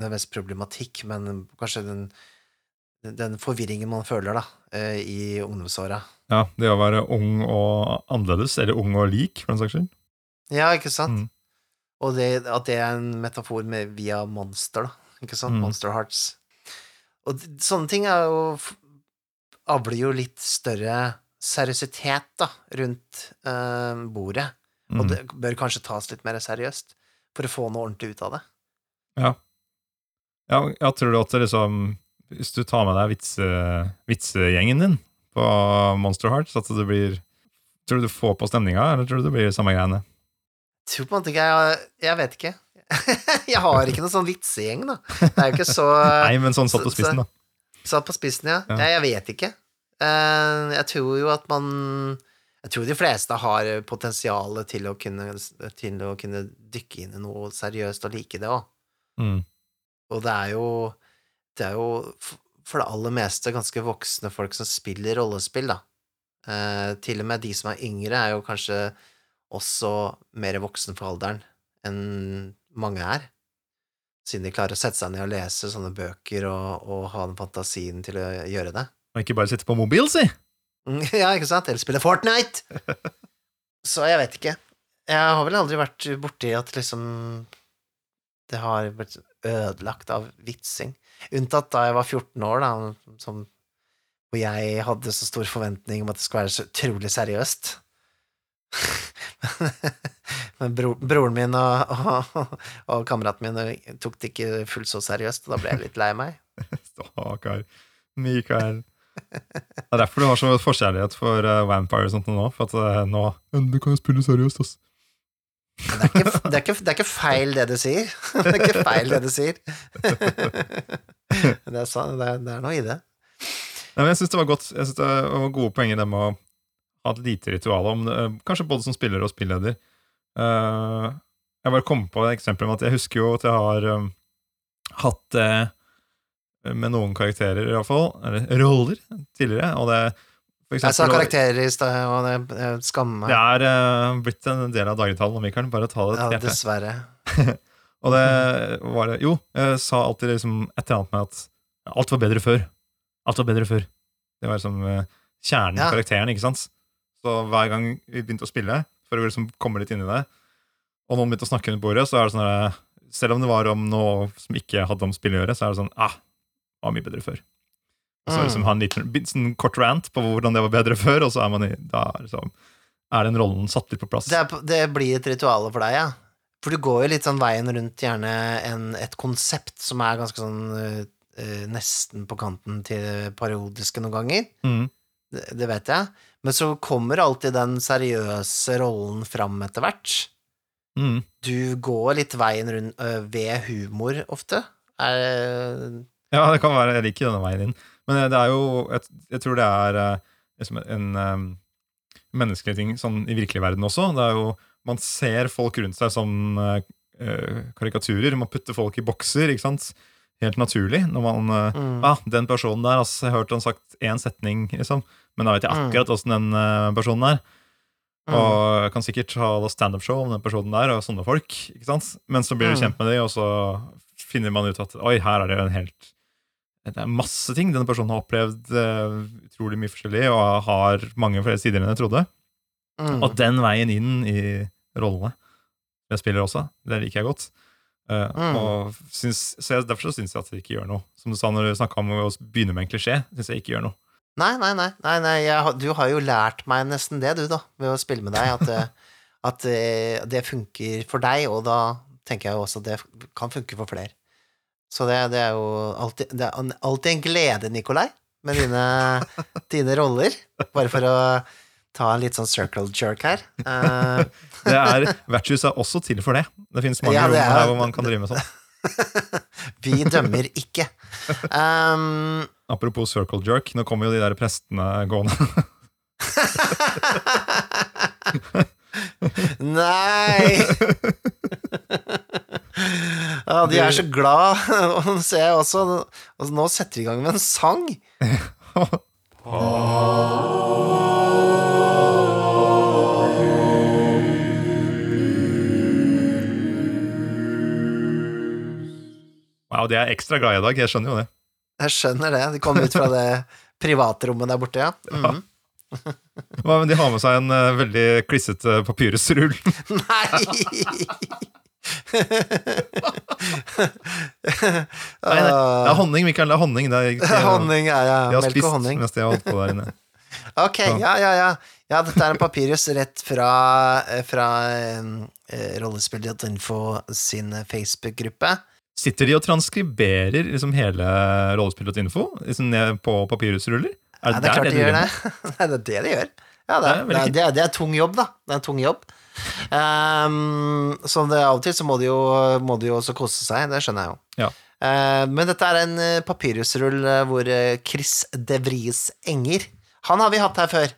Det er mest problematikk, men kanskje den, den forvirringen man føler da, i ungdomsåra. ja, det å være ung og annerledes, eller ung og lik, for den saks skyld. Ja, ikke sant? Mm. Og det, at det er en metafor med, via monster, da. Ikke sant? Mm. Monster Hearts. Og sånne ting er jo avler jo litt større seriøsitet, da, rundt eh, bordet. Og Mm. det bør kanskje tas litt mer seriøst, for å få noe ordentlig ut av det. Ja. ja, jeg tror at det liksom Hvis du tar med deg vitse, vitsegjengen din på Monster Hearts, at det blir Tror du du får på stemninga, eller tror du det blir samme greiene? Tror på en måte ikke jeg Jeg vet ikke. jeg har ikke noen sånn vitsegjeng, da. Det er jo ikke så Nei, men sånn satt på spissen, da. Satt på spissen, ja. Ja. Jeg, jeg vet ikke. Eh, jeg tror jo at man Jeg tror de fleste har potensial til å kunne, til å kunne dykke inn i noe seriøst og like det òg. Mm. Og det er jo Det er jo for det aller meste ganske voksne folk som spiller rollespill, da. Eh, til og med de som er yngre, er jo kanskje også mer voksen for alderen enn mange er. Siden de klarer å sette seg ned og lese sånne bøker og, og ha den fantasien til å gjøre det. Og ikke bare sitte på mobil, si! Mm, Ja, ikke sant? Eller spille Fortnite! Så jeg vet ikke. Jeg har vel aldri vært borti at liksom det har blitt ødelagt av vitsing. Unntatt da jeg var 14 år, da, som, hvor jeg hadde så stor forventning om at det skulle være så utrolig seriøst. Men bro, broren min og, og, og kameraten min tok det ikke fullt så seriøst, og da ble jeg litt lei meg. Stakkar. Mikael. Det er derfor du har så forkjærlighet for uh, Vampire og sånt nå. For at uh, nå Du kan jo spille seriøst, ass. Det er, ikke, det, er ikke, det er ikke feil det du sier. Det er ikke feil det du sier. Det er, sant, det er, det er noe i det. Nei, men jeg syns det var godt Jeg synes det var gode poenger det med å ha et lite ritual om det, eh, kanskje både som spiller og spilleder. Eh, jeg bare kom på et eksempel med at jeg husker jo at jeg har eh, hatt det med noen karakterer, i hvert fall, eller roller, tidligere. Og det Eksempel, Jeg sa karakterer i stad, og det jeg skammer meg. Det er uh, blitt en del av dagligtalen, Mikael. Bare ta det Ja, til hjertet. dessverre. Og det var det Jo, jeg sa alltid liksom et eller annet med at alt var bedre før. Alt var bedre før. Det var liksom uh, kjernen i Ja. karakteren, ikke sant? Så hver gang vi begynte å spille, for å liksom komme litt inn i det, og noen begynte å snakke under bordet, så er det sånn Selv om det var om noe som ikke hadde om spill å gjøre, så er det sånn Ah, var mye bedre før. Og så Mm. liksom ha en liten sånn kort rant på hvordan det var bedre før, og så er man i Da liksom, er den rollen satt litt på plass. Det, er, det blir et ritual for deg, ja. For du går jo litt sånn veien rundt gjerne en, et konsept som er ganske sånn eh, nesten på kanten til parodiske noen ganger. Mm. Det, det vet jeg. Men så kommer alltid den seriøse rollen fram etter hvert. Mm. Du går litt veien rundt øh, ved humor ofte. Er, Ja, det kan være. Jeg liker denne veien inn. Men eh, det er jo Jeg, jeg tror det er eh, liksom en um, menneskelig ting sånn i virkelig verden også. Det er jo Man ser folk rundt seg som eh, karikaturer. Man putter folk i bokser, ikke sant? Helt naturlig. Når man uh, mm, Ah, den personen der, altså, jeg har hørt han sagt én setning, liksom. Men da vet jeg Mm. akkurat åssen den uh, personen er. Mm. Og kan sikkert ha standup-show om den personen der, og sånne folk. ikke sant? Men så blir du Mm. kjent med dem, og så finner man ut at oi, her er det jo en helt Det er masse ting denne personen har opplevd uh, utrolig mye forskjellig, og har mange flere sider enn jeg trodde. Mm. Og den veien inn i rollene jeg spiller også, det liker jeg godt. Uh, Mm. og syns, så jeg, Derfor så syns jeg at det ikke gjør noe. Som du sa når du snakka om å begynne med en klisjé, syns jeg ikke gjør noe. Nei, nei, nei. nei, nei jeg, du har jo lært meg nesten det, du, da, ved å spille med deg, at, at eh, det funker for deg, og da tenker jeg jo også at det kan funke for flere. Så det, det er jo alltid, det er alltid en glede, Nikolai, med dine, dine roller. Bare for å ta en litt sånn circle jerk her. Eh, Det er, Vertshus er også til for det. Det finnes mange Ja, rom det er- her hvor man kan drive med sånn. vi dømmer ikke. Um, Apropos circle jerk, nå kommer jo de der prestene gående. Nei! Ja, de er så glad. Nå ser jeg også og Nå setter de i gang med en sang. Wow, de er ekstra glade i dag, jeg skjønner jo det. Jeg skjønner det. De kommer ut fra det privatrommet der borte, ja. Ja, Hva, men de har med seg en uh, veldig klissete papyrusrull. Nei! Nei, nei, det er honning, Mikael. Det er honning. Det er, Honning ja, ja. de har Melk spist og honning. mens jeg har holdt på der inne. Ok, ja, ja, ja. Ja, dette er en papirus rett fra, eh, fra eh, rollespill.info sin Facebook-gruppe. Sitter de og transkriberer liksom hele rollespill.info liksom ned på papirusruller? Er Ja, det er klart de gjør det. Det er det de gjør. Ja, det, Det er det, er, det, er, det er tung jobb, da. Det er en tung jobb. Um, så det, av og til så må de jo, må de jo også kose seg, det skjønner jeg jo. Ja. Uh, men dette er en eh, eh, hvor eh, Chris De Vries Enger Han har vi hatt her før.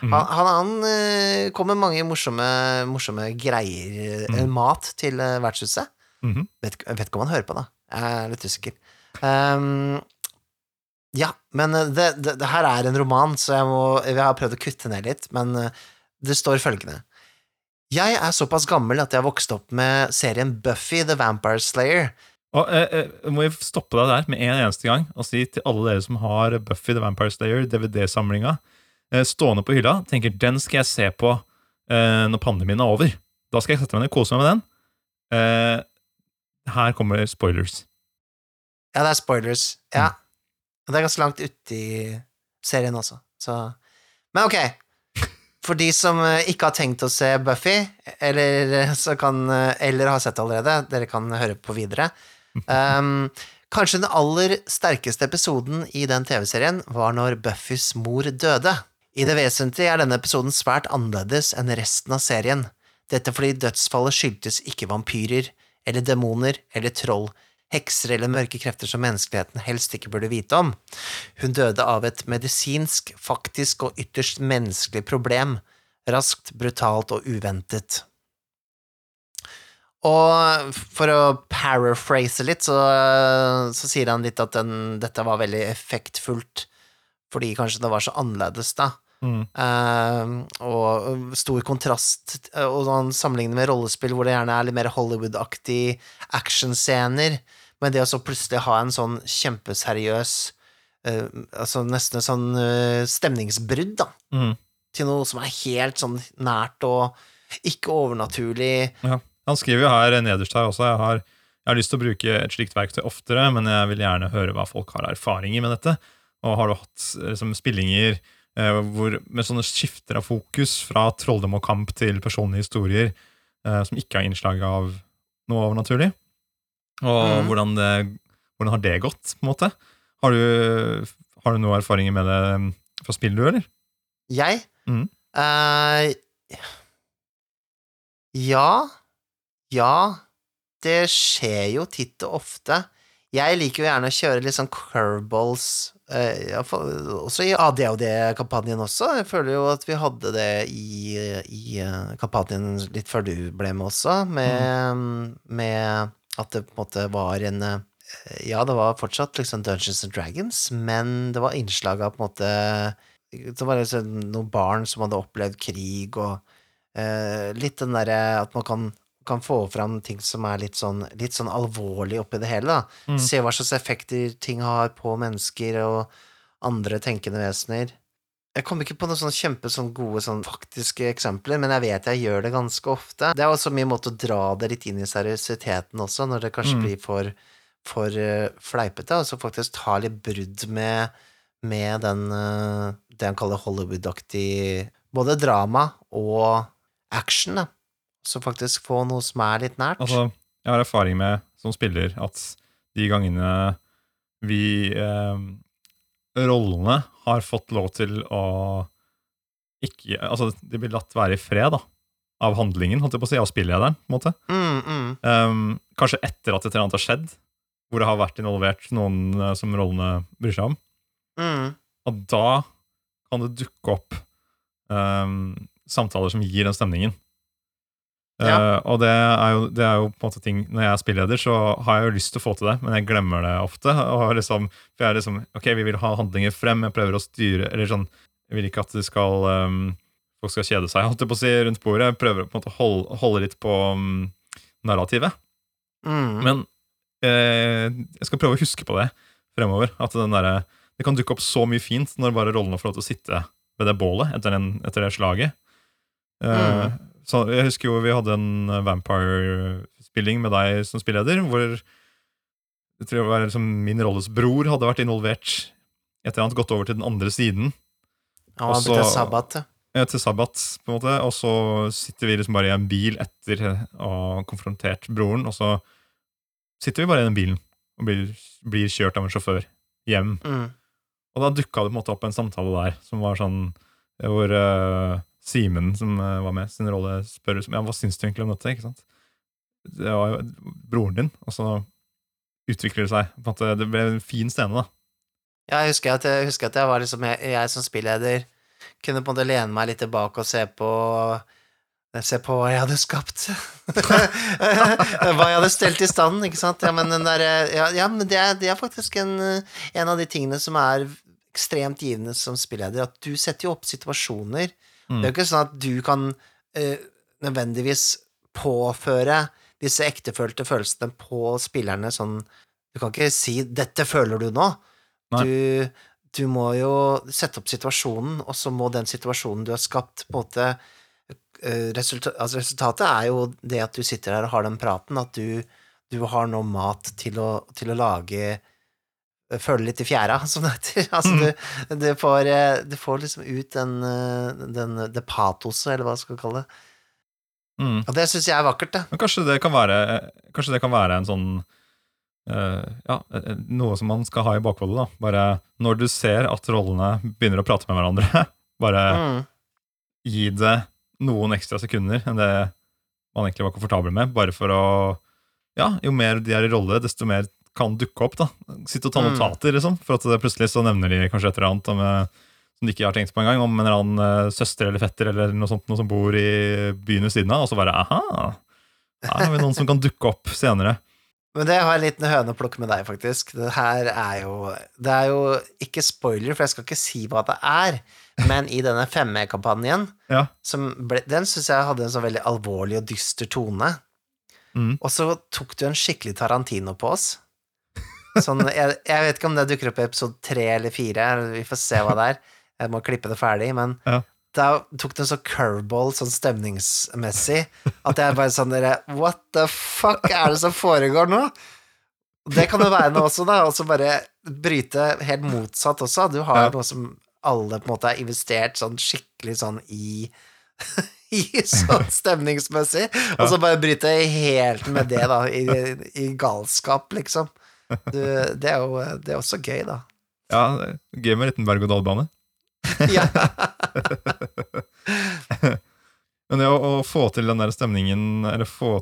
Mm. Han, han, han kom med mange morsomme, morsomme greier, Mhm. mat, til vertshuset. Mhm. Vet, ikke- vet ikke om han hører på, da. Jeg er litt usikker. Um, ja, men det, det, det her er en roman, så jeg, må, jeg har prøvd å kutte ned litt, men det står følgende. Jeg er såpass gammel at jeg vokste opp med serien Buffy the Vampire Slayer. Og, eh, eh, må jeg stoppe deg der med en eneste gang og si til alle dere som har Buffy the Vampire Slayer, DVD-samlinga, eh, stående på hylla, tenker den skal jeg se på eh, når pandemien er over. Da skal jeg sette meg ned og kose meg med den. Eh, her kommer spoilers. Ja, det er spoilers. Ja. Og det er ganske langt uti serien også, så Men ok. For de som eh, ikke har tenkt å se Buffy, eller, eh, så kan, eh, eller har sett det allerede, dere kan høre på videre. Um, kanskje den aller sterkeste episoden i den TV-serien var når Buffys mor døde. I det vesentlige er denne episoden svært annerledes enn resten av serien. Dette fordi dødsfallet skyldtes ikke vampyrer eller demoner eller troll, hekser eller mørke krefter som menneskeligheten helst ikke burde vite om. Hun døde av et medisinsk, faktisk og ytterst menneskelig problem, raskt, brutalt og uventet. Og for å paraphrase litt, så, så sier han litt at den, dette var veldig effektfullt, fordi kanskje det var så annerledes, da. Mm. Uh, og stor kontrast, eh, og sånn sammenlignet med rollespill hvor det gjerne er litt mer Hollywood-aktig actionscener, men det å så plutselig ha en sånn kjempeseriøs uh, Altså nesten et sånn uh, stemningsbrudd, da, Mm. til noe som er helt sånn nært og ikke overnaturlig. Ja. Han skriver jo her nederst her også jeg har, jeg har lyst til å bruke et slikt verktøy oftere, men jeg vil gjerne høre hva folk har erfaringer med dette. Og har du hatt liksom, spillinger eh, hvor, med sånne skifter av fokus fra trolldom og kamp til personlige historier eh, som ikke har innslag av noe overnaturlig? Og mm. hvordan, det, hvordan har det gått, på en måte? Har du, har du noen erfaringer med det mm, fra spill, du, eller? Jeg? Mm. Uh, ja. Ja. Det skjer jo titt og ofte. Jeg liker jo gjerne å kjøre litt sånn curveballs, eh, i også i ADHD-kampanjen også. Jeg føler jo at vi hadde det i, i eh, kampanjen litt før du ble med også, med, med at det på en måte var en eh, Ja, det var fortsatt liksom Dungeons and Dragons, men det var innslag av på en måte det var liksom noen barn som hadde opplevd krig, og eh, litt den derre at man kan, kan få fram ting som er litt sånn, litt sånn alvorlig oppi det hele, da. Mm. Se hva slags effekter ting har på mennesker og andre tenkende vesener. Jeg kommer ikke på noen sånn kjempe sånn gode sånn faktiske eksempler, men jeg vet jeg gjør det ganske ofte. Det er også min måte å dra det litt inn i seriøsiteten også, når det kanskje Mm. blir for, for uh, fleipete, og så faktisk ta litt brudd med, med den uh, det han kaller Hollywood-aktig både drama og action, da. Så faktisk få noe som er litt nært. Altså, jeg har erfaring med som spiller at de gangene vi eh, Rollene har fått lov til å ikke Altså, de blir latt være i fred, da. Av handlingen, holdt jeg på å si, av spillederen, på en måte. mm, mm. Um, kanskje etter at et eller annet har skjedd, hvor det har vært involvert noen uh, som rollene bryr seg om. Mm. Og da kan det dukke opp um, samtaler som gir den stemningen. Ja. Eh, og det er, jo, det er jo på en måte ting Når jeg er spilleder, så har jeg jo lyst til å få til det, men jeg glemmer det ofte. Og liksom, for jeg er liksom Ok, vi vil ha handlinger frem, jeg prøver å styre Eller sånn Jeg vil ikke at det skal um, folk skal kjede seg holdt jeg på å si, rundt bordet. Jeg prøver på en måte å holde, holde litt på um, narrativet. Mm. Men uh, jeg skal prøve å huske på det fremover. At den der, det kan dukke opp så mye fint når bare rollene får lov til å sitte ved det bålet etter, den, etter det slaget. Uh, Mm. Så jeg husker jo vi hadde en Vampire-spilling med deg som spilleder, hvor jeg tror det var liksom min rolles bror hadde vært involvert Etter et eller annet, gått over til den andre siden Han til sabbat. Ja, til sabbat, på en måte, og så sitter vi liksom bare i en bil etter å ha konfrontert broren, og så sitter vi bare i den bilen og blir, blir kjørt av en sjåfør hjem. Mm. Og da dukka det på en måte opp en samtale der som var sånn eh, hvor uh, Simen, som eh, var med, sin rolle spør ja, hva syns du egentlig om dette. ikke sant? Det var jo broren din, og så utvikler det seg. på en måte, Det ble en fin scene, da. Ja, jeg husker at jeg, husker at jeg var liksom jeg, jeg som spilleder kunne på en måte lene meg litt tilbake og se på Se på hva jeg hadde skapt. hva jeg hadde stelt i stand, ikke sant. Ja, men, der, ja, ja, men det, er, det er faktisk en, en av de tingene som er ekstremt givende som spilleder, at du setter jo opp situasjoner. Mm. Det er jo ikke sånn at du kan uh, nødvendigvis påføre disse ektefølte følelsene på spillerne sånn Du kan ikke si 'dette føler du nå'. Du, du må jo sette opp situasjonen, og så må den situasjonen du har skapt, på en måte eh, resulta altså Resultatet er jo det at du sitter der og har den praten, at du, du har nå mat til å, til å lage Føle litt i fjæra, som det heter. Altså, Mm. du, du, får, eh, du får liksom ut den, eh, den det patoset, eller hva jeg skal kalle det. Mm. Og det syns jeg er vakkert, det. Men kanskje det kan være, kanskje det kan være en sånn uh, Ja, eh, noe som man skal ha i bakhodet. da Bare når du ser at rollene begynner å prate med hverandre, bare Mm. gi det noen ekstra sekunder enn det man egentlig var komfortabel med. Bare for å Ja, jo mer de er i rolle, desto mer kan dukke opp. da Sitte og ta Mm. notater, liksom. For at plutselig så nevner de kanskje et eller annet om, eh, som de ikke har tenkt på engang, om en eller annen eh, søster eller fetter eller noe sånt noe som bor i byen ved siden av, og så bare aha! Her har vi noen som kan dukke opp senere. Men det har jeg en liten høne å plukke med deg, faktisk. Det her er jo Det er jo ikke spoiler, for jeg skal ikke si hva det er, men i denne 5E-kampanjen, Ja. den syns jeg hadde en sånn veldig alvorlig og dyster tone. Mm. Og så tok du en skikkelig Tarantino på oss. Sånn, jeg, jeg vet ikke om det dukker opp i episode tre eller fire, vi får se hva det er. Jeg må klippe det ferdig, men Ja. da tok det en sånn curveball sånn stemningsmessig at jeg bare sånn dere What the fuck er det som foregår nå? Det kan jo være noe også, da, og så bare bryte helt motsatt også. Du har Ja. noe som alle på en måte har investert sånn skikkelig sånn i i sånn stemningsmessig, og så bare bryte helt med det, da, i, i galskap, liksom. Du, det er jo det er også gøy, da. Ja, Gøy med en liten berg-og-dal-bane. Ja. Men det å, å få til den der stemningen, eller få,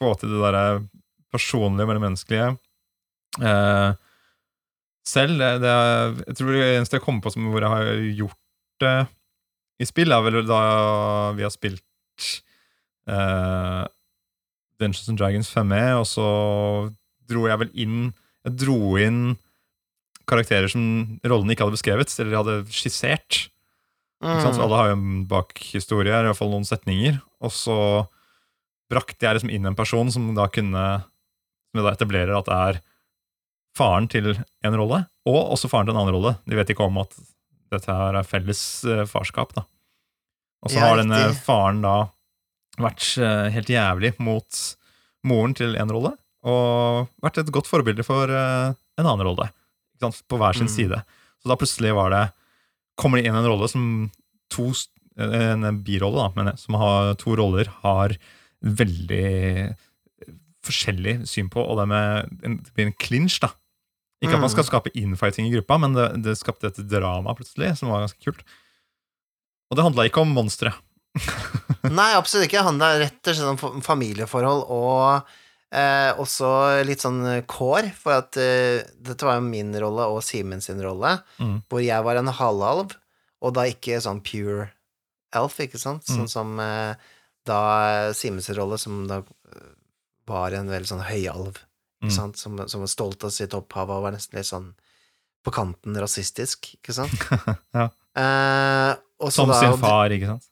få til det der personlige med det eh, Selv, det, det er, jeg tror det eneste jeg kommer på som hvor jeg har gjort det i spill, er vel da vi har spilt eh, Dungeons and Dragons 5E, og så dro jeg vel inn Jeg dro inn karakterer som rollene ikke hadde beskrevet, eller hadde skissert. Mm. alle har jo en bakhistorie, i hvert fall noen setninger. Og så brakte jeg liksom inn en person som da kunne Som da etablerer at er faren til en rolle, og også faren til en annen rolle. De vet ikke om at dette her er felles eh, farskap, da. Og så har denne faren da vært eh, helt jævlig mot moren til en rolle, og vært et godt forbilde for eh, en annen rolle. På hver sin Mm. side. Så da plutselig var det Kommer det inn en rolle som to s- En birolle, da, men som har to roller, har veldig forskjellig syn på, og det, med, det blir en clinch, da. Ikke at man skal skape infighting i gruppa, men det, det skapte et drama plutselig, som var ganske kult. Og det handla ikke om monstre. Nei, absolutt ikke. Det handla rett og slett om familieforhold og eh, også litt sånn kår, for at eh, dette var jo min rolle og Simen sin rolle, Mm. hvor jeg var en halvalv, og da ikke sånn pure elf, ikke sant? Sånn Mm. som eh, da sin rolle, som da eh, var en veldig sånn høyalv, ikke Mm. sant? Som, som var stolt av sitt opphav og var nesten litt sånn på kanten rasistisk, ikke sant? Ja. Eh, Som da- sin far, ikke sant?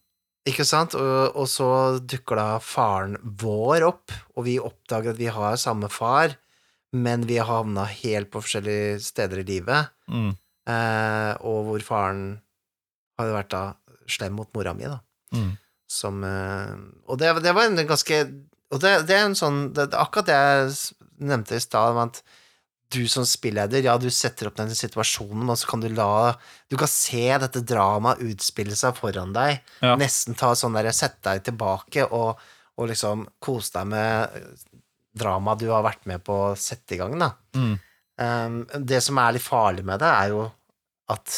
Ikke sant? Og, og så dukker da faren vår opp, og vi oppdager at vi har samme far, men vi har havna helt på forskjellige steder i livet, Mm. eh, og hvor faren har vært da slem mot mora mi, da. Mm. Som eh, Og det, det var en ganske Og det, det er en sånn det, Akkurat det jeg nevnte i stad, at du som spilleder, ja, du setter opp den situasjonen, og så kan du la Du kan se dette dramaet utspille seg foran deg. Ja. Nesten ta sånn der Sette deg tilbake og, og liksom kose deg med dramaet du har vært med på å sette i gang, da. Mm. Um, det som er litt farlig med det, er jo at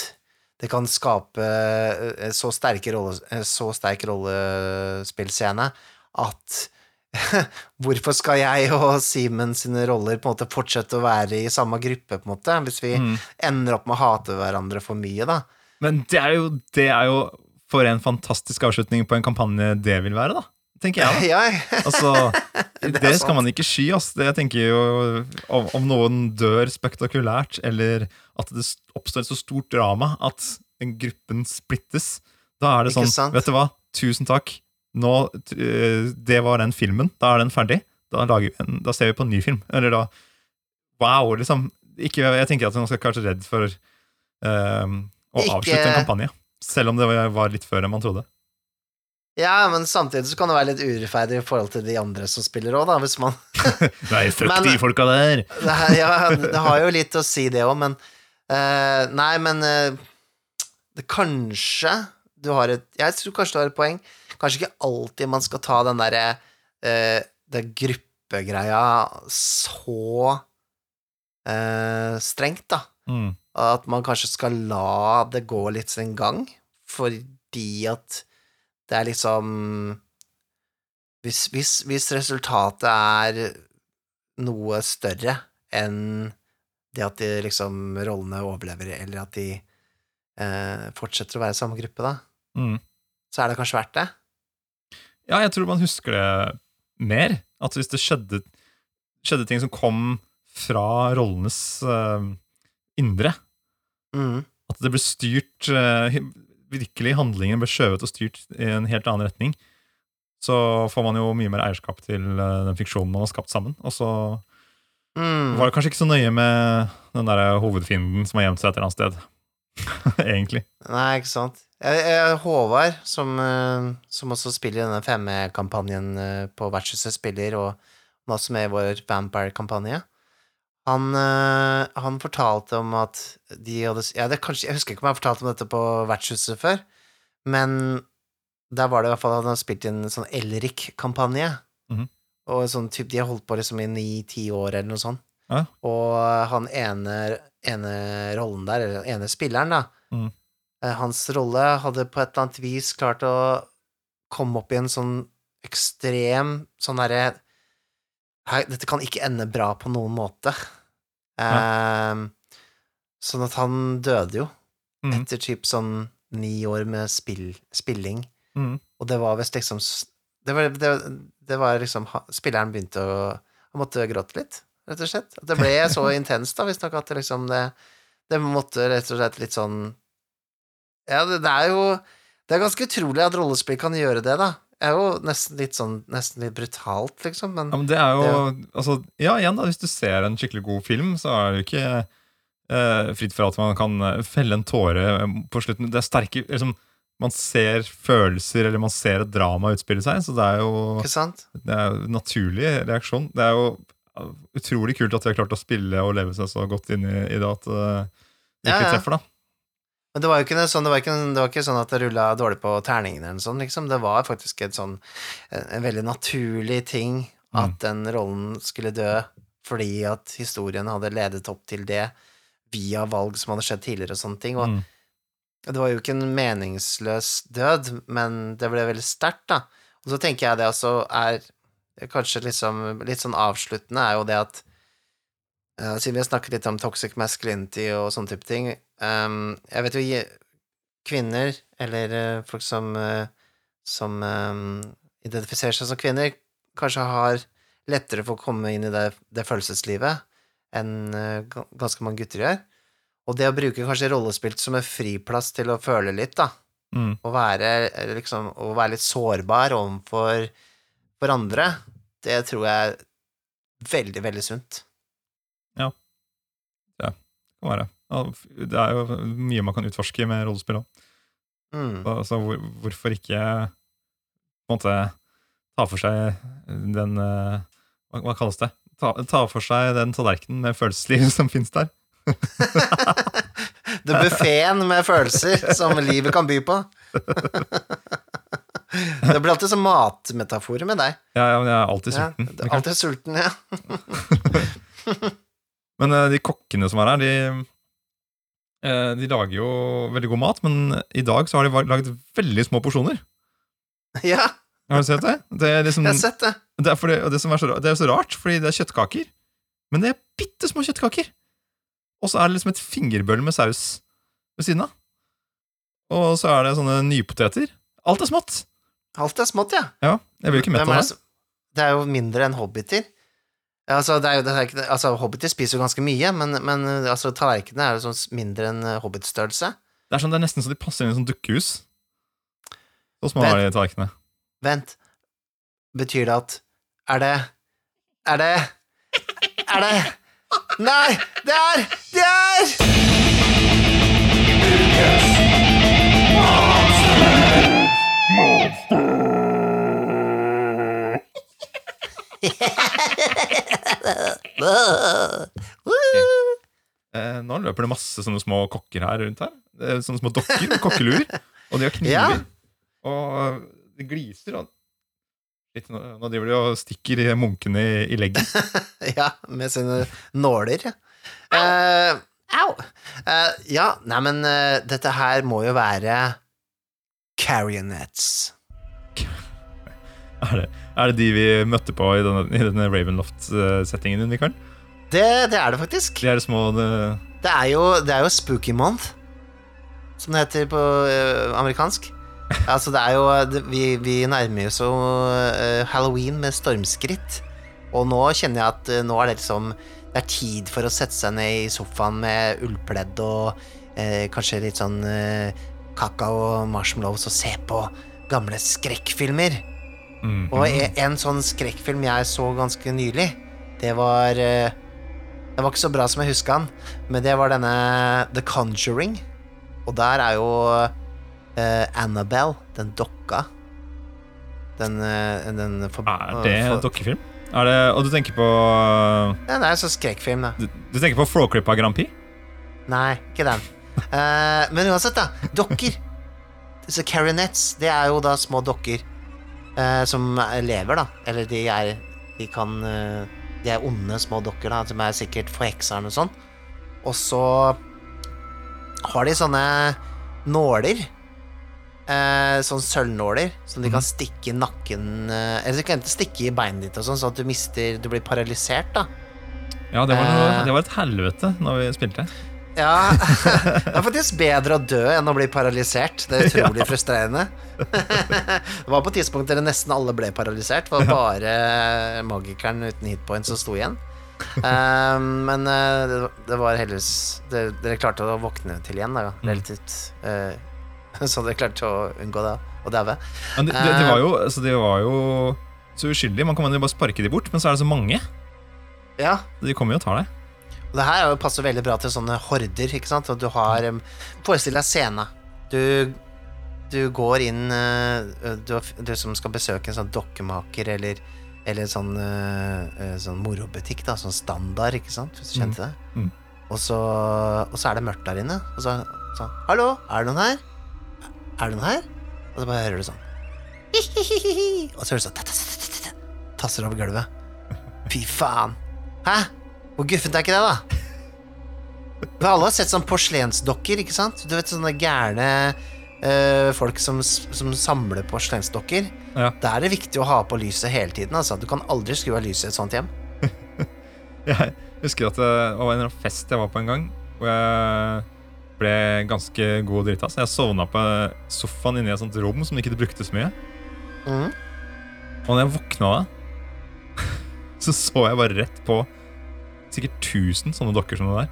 det kan skape eh, så, rolle, eh, så sterk rollespillscene at Hvorfor skal jeg og Simen sine roller på en måte fortsette å være i samme gruppe, på en måte, hvis vi Mm. ender opp med å hate hverandre for mye, da? Men det er, jo, det er jo for en fantastisk avslutning på en kampanje det vil være, da. Tenker jeg, da. Altså, Det det, skal man ikke sky, ass. Det jeg tenker jo om, om noen dør spektakulært, eller at det oppstår et så stort drama at gruppen splittes, da er det sånn? Vet du hva, tusen takk. Nå, eh, det var den filmen. Da er den ferdig. Da, lager vi en, da ser vi på en ny film. Eller da Wow, liksom. Ikke, jeg tenker at man skal kanskje redd for um, å Ikke- avslutte en kampanje. Selv om det var- var litt før enn man trodde. ja, men samtidig så kan det være litt urettferdig i forhold til de andre som spiller òg, da, hvis man Nei, fuck Men- de folka der! det, ja, det har jo litt å si, det òg, men uh, Nei, men uh, det kanskje du har et Jeg tror kanskje du har et poeng. Kanskje ikke alltid man skal ta den derre uh, gruppegreia så uh, strengt, da. Mm. At man kanskje skal la det gå litt sin gang, fordi at det er liksom Hvis, hvis, hvis resultatet er noe større enn det at de liksom rollene overlever, eller at de eh, fortsetter å være i samme gruppe, da, Mm. så er det kanskje verdt det. Ja, jeg tror man husker det mer. At hvis det skjedde, skjedde ting som kom fra rollenes uh, indre, Mm. at det ble styrt uh, Virkelig, handlingen ble skjøvet og styrt i en helt annen retning, så får man jo mye mer eierskap til uh, den fiksjonen man har skapt sammen. Og så Mm. var det kanskje ikke så nøye med den der hovedfienden som har gjemt seg et eller annet sted. Egentlig. Nei, ikke sant. Håvard, som, eh, som også spiller i denne 5E-kampanjen eh, på Vertshuset, spiller, og han er også med i vår Vampire-kampanje. Han, eh, han fortalte om at de hadde ja, det er kanskje, Jeg husker ikke om jeg fortalte om dette på Vertshuset før, men der var det i hvert fall at han hadde spilt i en sånn Elrik-kampanje. Mhm. Og sånn typ, De har holdt på liksom i ni-ti år, eller noe sånt. Ja. Og han ene, ene rollen der, eller den ene spilleren, da, Mhm. Eh, Hans rolle hadde på et eller annet vis klart å komme opp i en sånn ekstrem sånn derre Dette kan ikke ende bra på noen måte. Eh, sånn at han døde jo mm. etter typ sånn ni år med spill, spilling. mm. Og det var visst liksom det var, det, det var liksom Spilleren begynte å Han måtte gråte litt, rett og slett. At det ble så intenst, da, visstnok, at det liksom det Det måtte rett og slett litt sånn Ja, det, det er jo Det er ganske utrolig at rollespill kan gjøre det, da. Det er jo nesten litt sånn Nesten litt brutalt, liksom, men Ja, men det er jo altså, Ja, igjen, da, hvis du ser en skikkelig god film, så er det jo ikke eh, fritt for at man kan eh, felle en tåre eh, på slutten. Det er sterke liksom, Man ser følelser, eller man ser et drama utspille seg, så det er jo det er jo en naturlig reaksjon. Det er jo utrolig kult at de har klart å spille og leve seg så godt inn i, i det at uh, det Ja, ikke ja. treffer, da. Men det var jo ikke, sånn, det var ikke, det var ikke sånn at det rulla dårlig på terningene eller sånt, liksom. Det var faktisk et sånn, en, veldig naturlig ting at den rollen skulle dø, fordi at historien hadde ledet opp til det via valg som hadde skjedd tidligere og sånne ting. Og Mm. det var jo ikke en meningsløs død, men det ble veldig sterkt, da. Og så tenker jeg det altså er kanskje liksom litt sånn avsluttende, er jo det at uh, Siden vi har snakket litt om toxic masculinity og sånne type ting um, Jeg vet jo kvinner, eller uh, folk som uh, som um, identifiserer seg som kvinner, kanskje har lettere for å komme inn i det, det følelseslivet enn ganske mange gutter gjør. Og det å bruke kanskje rollespill som en friplass til å føle litt, da, Mm. å være, liksom, å være litt sårbar overfor for andre, det tror jeg er veldig, veldig sunt. Kan være. Ja, det er jo mye man kan utforske med rollespill òg. Mm. Så, så hvor, hvorfor ikke på en måte ta for seg den eh, Hva, hva kalles det? Ta, ta for seg den tallerkenen med følelsesliv som finnes der. Det buffeen med følelser som livet kan by på. Det blir alltid sånn matmetaforer med deg. Ja, ja, men jeg er alltid sulten. Ja, alltid sulten, ja. Men eh, de kokkene som er her, de, eh, de lager jo veldig god mat, men i dag så har de laget veldig små porsjoner. Ja, Har du sett det? Det liksom, jeg har sett det. det er, fordi, det, som er så, det er så rart, fordi det er kjøttkaker, men det er bitte små kjøttkaker. Og så er det liksom et fingerbøl med saus ved siden av. Og så er det sånne nypoteter. Alt er smått. Alt er smått, ja. Ja, jeg blir ikke mett av det. det Det er jo mindre enn hobbiter. Altså, det er jo, det er ikke, altså, hobbiter spiser jo ganske mye, men, men altså, tallerkenene er jo sånn mindre enn eh, hobbitstørrelse. Det er, sånn, det er nesten så de passer inn i et sånt dukkehus. Så små er de tallerkenene. Vent, betyr det at Er det Er det Er det Nei, det er Det er Eh, nå løper det masse sånne små kokker her rundt her. Det er sånne små dokker med kokkeluer. Og de har kniver. Ja. Og det gliser. Og Litt, nå, nå driver de og stikker i munkene i, i leggen. Ja, med sine nåler. Eh, Au! Eh, ja, nei, men eh, dette her må jo være Er det, er det de vi møtte på i denne, i denne Ravenloft-settingen din, Mikael? Det, det er det faktisk. De er små det, Det er jo, det er jo Spooky Month, som det heter på uh, amerikansk. Altså, det er jo vi, vi nærmer oss jo uh, halloween med stormskritt. Og nå kjenner jeg at uh, nå er det liksom Det er tid for å sette seg ned i sofaen med ullpledd og kanskje litt sånn kakao og marshmallows og se på gamle skrekkfilmer. mm, Og e- en sånn skrekkfilm jeg så ganske nylig, det var Den Det var ikke så bra som jeg huska den, men det var denne The Conjuring. Og der er jo uh, Annabelle, den dokka Den, eh, den for, Er det dokkefilm? Er det, og du tenker på Ja, det er en sånn skrekkfilm, da. Du, du tenker på Flåklypa Grand Prix? Nei, ikke den. Uh, men uansett, da. Dokker. Disse carinets, det er jo da små dokker eh, som lever, da. Eller de er De kan eh, De er onde små dokker, da, som er sikkert forhekseren og sånn. Og så har de sånne nåler. Eh, sånn sølvnåler som de kan stikke i nakken eh, Eller de kan enten stikke i beinet ditt, og sånn, sånn at du mister Du blir paralysert, da. Ja, det var, noe, Eh. det var et helvete når vi spilte. Ja, det er faktisk bedre å dø enn å bli paralysert. Det er utrolig frustrerende. det var på et tidspunkt der nesten alle ble paralysert. Det var bare magikeren uten hitpoint som sto igjen. Eh, men eh, det, det var heldigvis Dere klarte å våkne til igjen, da. Relativt eh, så dere klarte å unngå det, og daue. Men de, de, de, var jo, altså, de var jo så uskyldige. Man kan jo bare sparke de bort, men så er det så mange. Ja, De kommer jo og tar deg. Det her er passer veldig bra til sånne horder, ikke sant? Og du har um, Forestill deg scena. Du, du går inn uh, du, du som skal besøke en sånn dokkemaker eller eller sånn, uh, uh, sånn morobutikk, da. Sånn standard, ikke sant? Hvis du kjente det. Mm. Og, så, og så er det mørkt der inne. Og så sånn Hallo, er det noen her? Er det noen her? Og så bare hører du sånn Og så hører du sånn Tasser over gulvet. Fy faen. Hæ? Hvor guffent er ikke det, da? For alle har sett sånn porselensdokker, ikke sant? Du vet sånne gærne eh, folk som, som samler porselensdokker. Ja. Da er det viktig å ha på lyset hele tiden. Altså. Du kan aldri skru av lyset i et sånt hjem. Jeg husker at det var en fest jeg var på en gang, hvor jeg ble ganske god og drita. Så jeg sovna på sofaen inni et sånt rom som ikke brukte så mye. Mm. Og når jeg våkna da, så så jeg bare rett på sikkert 1000 sånne dokker som det der.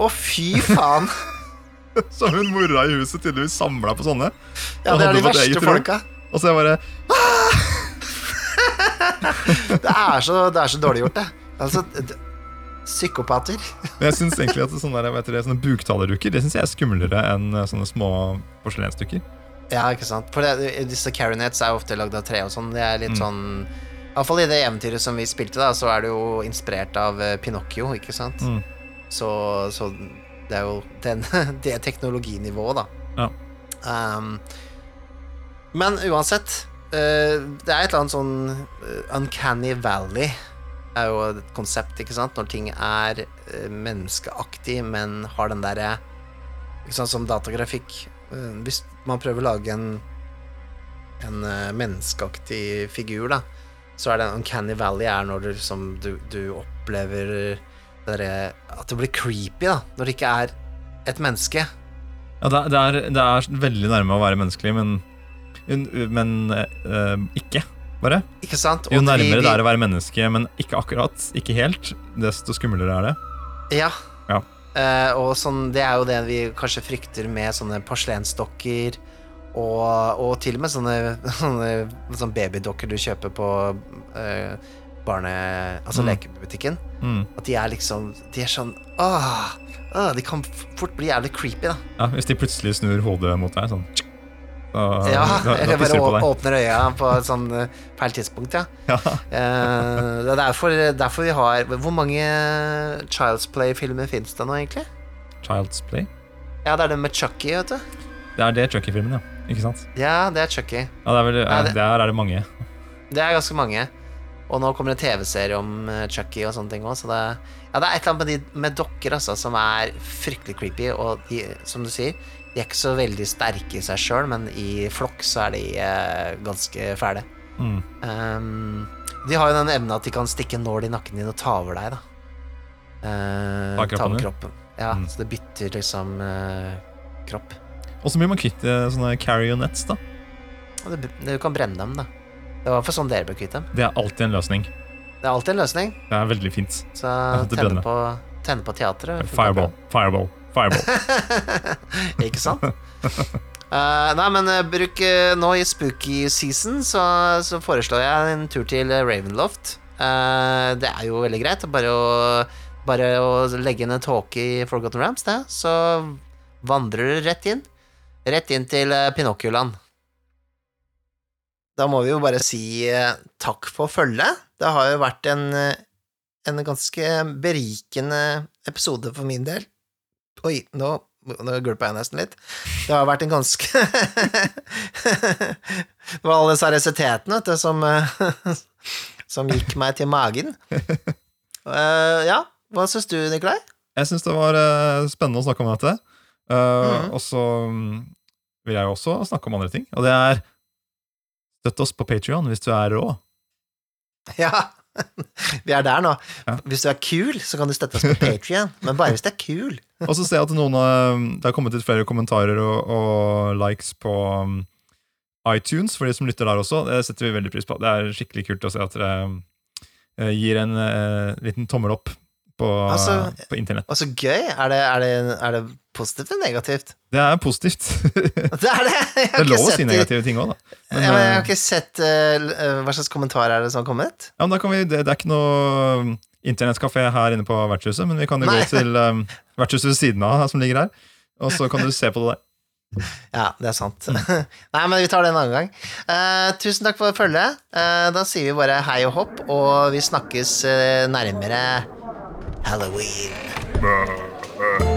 Å, fy faen! Så hun mora i huset tydeligvis samla på sånne. Ja, det er de verste folka. Og så jeg bare Det er så, det er så dårlig gjort, det. Altså, det psykopater. Men jeg synes egentlig at sånne, der, vet dere, sånne buktalerdukker Det synes jeg er skumlere enn eh, sånne små porselensdukker. Ja, ikke sant. For det, disse carinets er ofte lagd av tre og sånn. Det er litt Mm. sånn Iallfall i det eventyret som vi spilte, da, så er det jo inspirert av eh, Pinocchio, ikke sant? Mm. Så, så det er jo den, det teknologinivået, da. Ja. Um, men uansett, uh, det er et eller annet sånn eh, Uncanny Valley er jo et konsept, ikke sant? Når ting er menneskeaktig, men har den derre Ikke sant, som datagrafikk. Hvis man prøver å lage en en menneskeaktig figur, da, så er det Uncanny Valley er når du, liksom, du, du opplever det at det blir creepy, da, når det ikke er et menneske. Ja, det, er- det, er, det veldig nærme å være menneskelig, men, men øh, ikke, bare. Ikke sant? Jo Og jo nærmere vi- det er å være menneske, men ikke akkurat, ikke helt, desto skumlere er det. Ja. Ja. Uh, og sånn, det er jo det vi kanskje frykter med sånne porselensdokker, og, og til og med sånne, sånne, sånne babydokker du kjøper på eh, barne... Altså Mm. lekebutikken. Mm. At de er liksom De er sånn Åh, åh, De kan fort bli jævlig creepy, da. Ja, hvis de plutselig snur hodet mot deg, sånn så, Ja, da, da eller bare åpner øya på et sånn eh, feil tidspunkt, ja. Ja. Eh, det er derfor, derfor vi har Hvor mange Child's Play-filmer fins det nå, egentlig? Child's Play. Ja, det er den med Chucky, vet du. Det er det Chucky-filmen, ja. Ikke sant? Ja, det er Chucky. Ja, det er vel, Ja, det- Der er det mange. Det er ganske mange. Og nå kommer det en TV-serie om eh, Chucky og sånne ting òg, så det, ja, det er et eller annet med, de, med dokker altså, som er fryktelig creepy, og de, som du sier, de er ikke så veldig sterke i seg sjøl, men i flokk så er de eh, ganske fæle. Mm. Ehm, de har jo den evnen at de kan stikke en nål i nakken din og ta over deg, da. Eh, Ta kroppen ta over din? kroppen. Ja, Mm. så det bytter liksom eh, kropp. Og så blir man kvitt eh, sånne carrionets, da. Du, du kan brenne dem, da. Det var for sånn dere ble kvitt dem. Det er alltid en løsning. Det er alltid en løsning. Det er veldig fint. Så tenne på, tenne på teatret. Fireball, fireball, fireball. Ikke sant? Uh, nei, men uh, bruk uh, nå i spooky season, så, så foreslår jeg en tur til Ravenloft. Det er jo veldig greit. Bare å, bare å legge inn en tåke i Forgotten Rams, det. Så vandrer du rett inn. Rett inn til Pinocchioland. Da må vi jo bare si eh, takk for følget. Det har jo vært en, eh, en ganske berikende episode for min del. Oi, nå, nå gulpa jeg nesten litt. Det har vært en ganske Det var alle seriøsiteten, vet du, som, eh, som gikk meg til magen. Uh, ja, hva syns du, Nikolai? Jeg syns det var eh, spennende å snakke om dette. Mhm. Og så mm, vil jeg jo også snakke om andre ting. Og det er Støtt oss på Patrion hvis du er rå. Ja, vi er der nå. Ja. Hvis du er kul, så kan du støtte oss på Patrion, men bare hvis du er kul. Og så ser jeg at noen av, det har kommet ut flere kommentarer og, og likes på um, iTunes for de som lytter der også. Det setter vi veldig pris på. Det er skikkelig kult å se at dere gir en eh, liten tommel opp på, Altså- på internett. Og så gøy. Er det, er, det, er det positivt eller negativt? Det er positivt. det Det er det! Jeg har er lov å si negative ting òg, da. Men, ja, men jeg har eh, ikke sett uh, Hva slags kommentar er det som har kommet? ja, men da kan vi, det, det er ikke noe um, internettkafé her inne på vertshuset, men vi kan jo Nei. gå til um, vertshuset ved siden av som ligger her, og så kan du se på det der. Ja, det er sant. Nei, men vi tar det en annen gang. Uh, tusen takk for følget. Uh, da sier vi bare hei og hopp, og vi snakkes uh, nærmere Halloween.